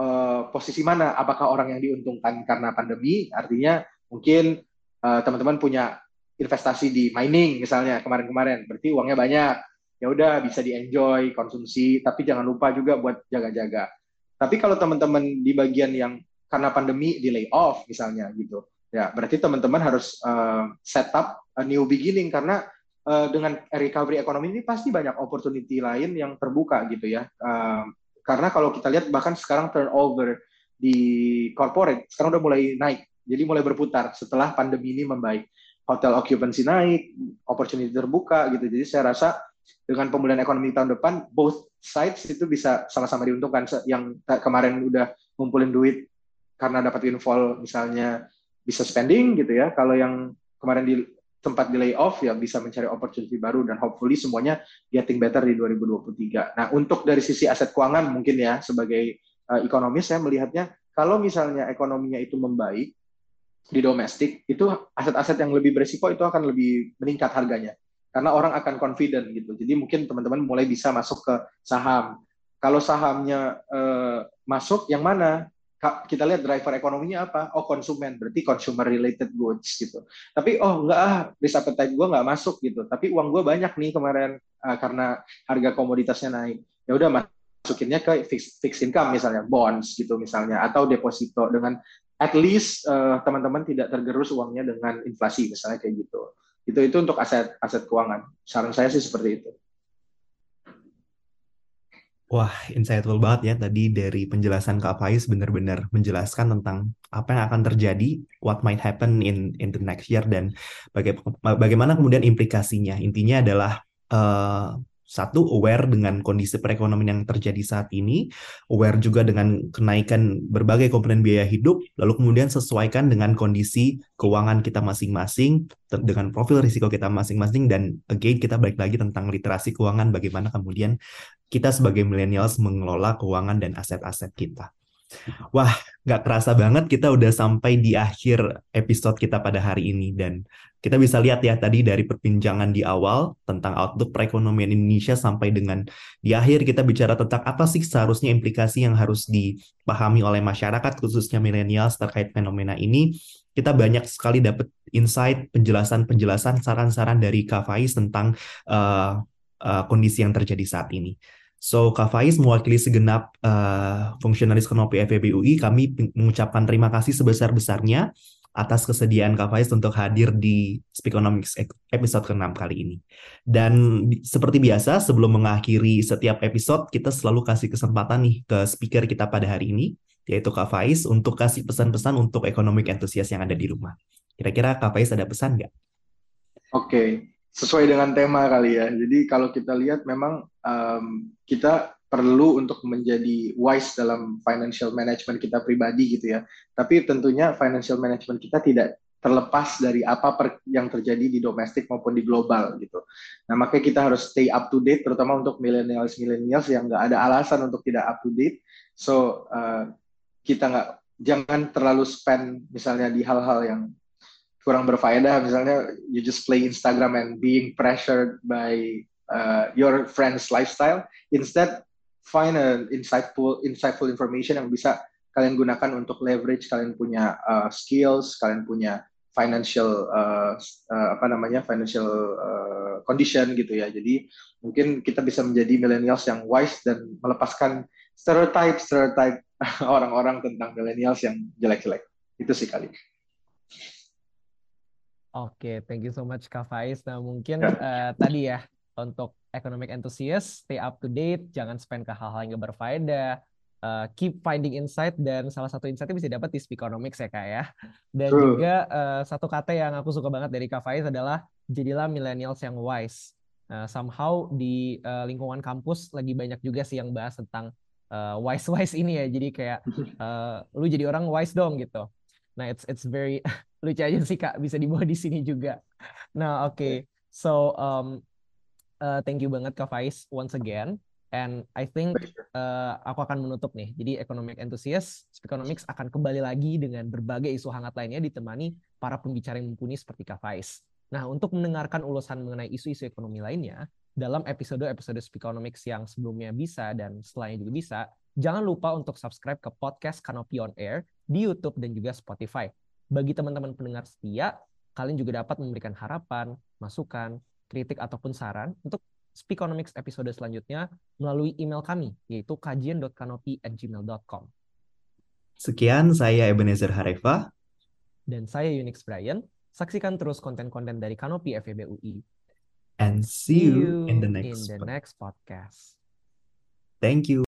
uh, posisi mana? Apakah orang yang diuntungkan karena pandemi? Artinya mungkin uh, teman-teman punya investasi di mining misalnya kemarin-kemarin, berarti uangnya banyak. Ya udah bisa di enjoy konsumsi, tapi jangan lupa juga buat jaga-jaga tapi kalau teman-teman di bagian yang karena pandemi di layoff misalnya gitu, ya berarti teman-teman harus uh, set up a new beginning karena uh, dengan recovery ekonomi ini pasti banyak opportunity lain yang terbuka gitu ya. Uh, karena kalau kita lihat bahkan sekarang turnover di corporate sekarang udah mulai naik, jadi mulai berputar setelah pandemi ini membaik. Hotel occupancy naik, opportunity terbuka gitu. Jadi saya rasa dengan pemulihan ekonomi tahun depan, both sides itu bisa sama-sama diuntungkan. Yang kemarin udah ngumpulin duit karena dapat windfall misalnya bisa spending gitu ya. Kalau yang kemarin di tempat di layoff ya bisa mencari opportunity baru dan hopefully semuanya getting better di 2023. Nah, untuk dari sisi aset keuangan mungkin ya sebagai uh, ekonomis saya melihatnya kalau misalnya ekonominya itu membaik di domestik itu aset-aset yang lebih berisiko itu akan lebih meningkat harganya karena orang akan confident gitu. Jadi mungkin teman-teman mulai bisa masuk ke saham. Kalau sahamnya uh, masuk yang mana? kita lihat driver ekonominya apa? Oh konsumen, berarti consumer related goods gitu. Tapi oh enggak ah, risk appetite gue nggak masuk gitu. Tapi uang gue banyak nih kemarin uh, karena harga komoditasnya naik. Ya udah masukinnya ke fixed, fixed income misalnya, bonds gitu misalnya, atau deposito dengan at least uh, teman-teman tidak tergerus uangnya dengan inflasi misalnya kayak gitu. Itu itu untuk aset aset keuangan. Saran saya sih seperti itu. Wah, insightful banget ya tadi dari penjelasan Kak Faiz benar-benar menjelaskan tentang apa yang akan terjadi, what might happen in in the next year dan baga bagaimana kemudian implikasinya. Intinya adalah uh, satu aware dengan kondisi perekonomian yang terjadi saat ini, aware juga dengan kenaikan berbagai komponen biaya hidup, lalu kemudian sesuaikan dengan kondisi keuangan kita masing-masing, dengan profil risiko kita masing-masing, dan again kita balik lagi tentang literasi keuangan, bagaimana kemudian kita sebagai millennials mengelola keuangan dan aset-aset kita. Wah, nggak kerasa banget kita udah sampai di akhir episode kita pada hari ini dan kita bisa lihat ya tadi dari perbincangan di awal tentang outlook perekonomian Indonesia sampai dengan di akhir kita bicara tentang apa sih seharusnya implikasi yang harus dipahami oleh masyarakat khususnya milenial terkait fenomena ini. Kita banyak sekali dapat insight, penjelasan-penjelasan, saran-saran dari Kak tentang uh, uh, kondisi yang terjadi saat ini. So, Kak Faiz mewakili segenap uh, fungsionalis Konopi FEB UI, kami mengucapkan terima kasih sebesar-besarnya atas kesediaan Kak Faiz untuk hadir di Speakonomics episode ke-6 kali ini. Dan seperti biasa, sebelum mengakhiri setiap episode, kita selalu kasih kesempatan nih ke speaker kita pada hari ini, yaitu Kak Faiz, untuk kasih pesan-pesan untuk economic enthusiast yang ada di rumah. Kira-kira Kak Faiz ada pesan nggak? Oke, okay sesuai dengan tema kali ya. Jadi kalau kita lihat memang um, kita perlu untuk menjadi wise dalam financial management kita pribadi gitu ya. Tapi tentunya financial management kita tidak terlepas dari apa per, yang terjadi di domestik maupun di global gitu. Nah makanya kita harus stay up to date, terutama untuk millennials millennials yang nggak ada alasan untuk tidak up to date. So uh, kita nggak jangan terlalu spend misalnya di hal-hal yang kurang berfaedah misalnya you just play Instagram and being pressured by uh, your friend's lifestyle instead find an insightful insightful information yang bisa kalian gunakan untuk leverage kalian punya uh, skills kalian punya financial uh, uh, apa namanya financial uh, condition gitu ya. Jadi mungkin kita bisa menjadi millennials yang wise dan melepaskan stereotype stereotype *laughs* orang-orang tentang millennials yang jelek-jelek. Itu sih kali Oke, thank you so much Kak Faiz. Nah, mungkin uh, tadi ya untuk economic enthusiast, stay up to date, jangan spend ke hal-hal yang gak berfaedah, uh, keep finding insight dan salah satu insightnya bisa dapat di Speakonomics ya Kak ya. Dan True. juga uh, satu kata yang aku suka banget dari Kak Faiz adalah jadilah millennials yang wise. Uh, somehow di uh, lingkungan kampus lagi banyak juga sih yang bahas tentang uh, wise wise ini ya. Jadi kayak uh, *laughs* lu jadi orang wise dong gitu. Nah, it's it's very *laughs* lucu aja sih kak bisa dibawa di sini juga. Nah, oke. Okay. So um, uh, thank you banget Kak Faiz once again. And I think uh, aku akan menutup nih. Jadi Economic Enthusiast, Economics akan kembali lagi dengan berbagai isu hangat lainnya ditemani para pembicara yang mumpuni seperti Kak Faiz. Nah, untuk mendengarkan ulasan mengenai isu-isu ekonomi lainnya, dalam episode-episode Speakonomics yang sebelumnya bisa dan setelahnya juga bisa, jangan lupa untuk subscribe ke podcast Canopy on Air di YouTube dan juga Spotify. Bagi teman-teman pendengar setia, kalian juga dapat memberikan harapan, masukan, kritik ataupun saran untuk Speakonomics episode selanjutnya melalui email kami, yaitu kajian.kanopi@gmail.com. Sekian, saya Ebenezer Hareva. Dan saya Unix Brian. Saksikan terus konten-konten dari Kanopi FEB UI. And see you in the next, in the next podcast. Thank you.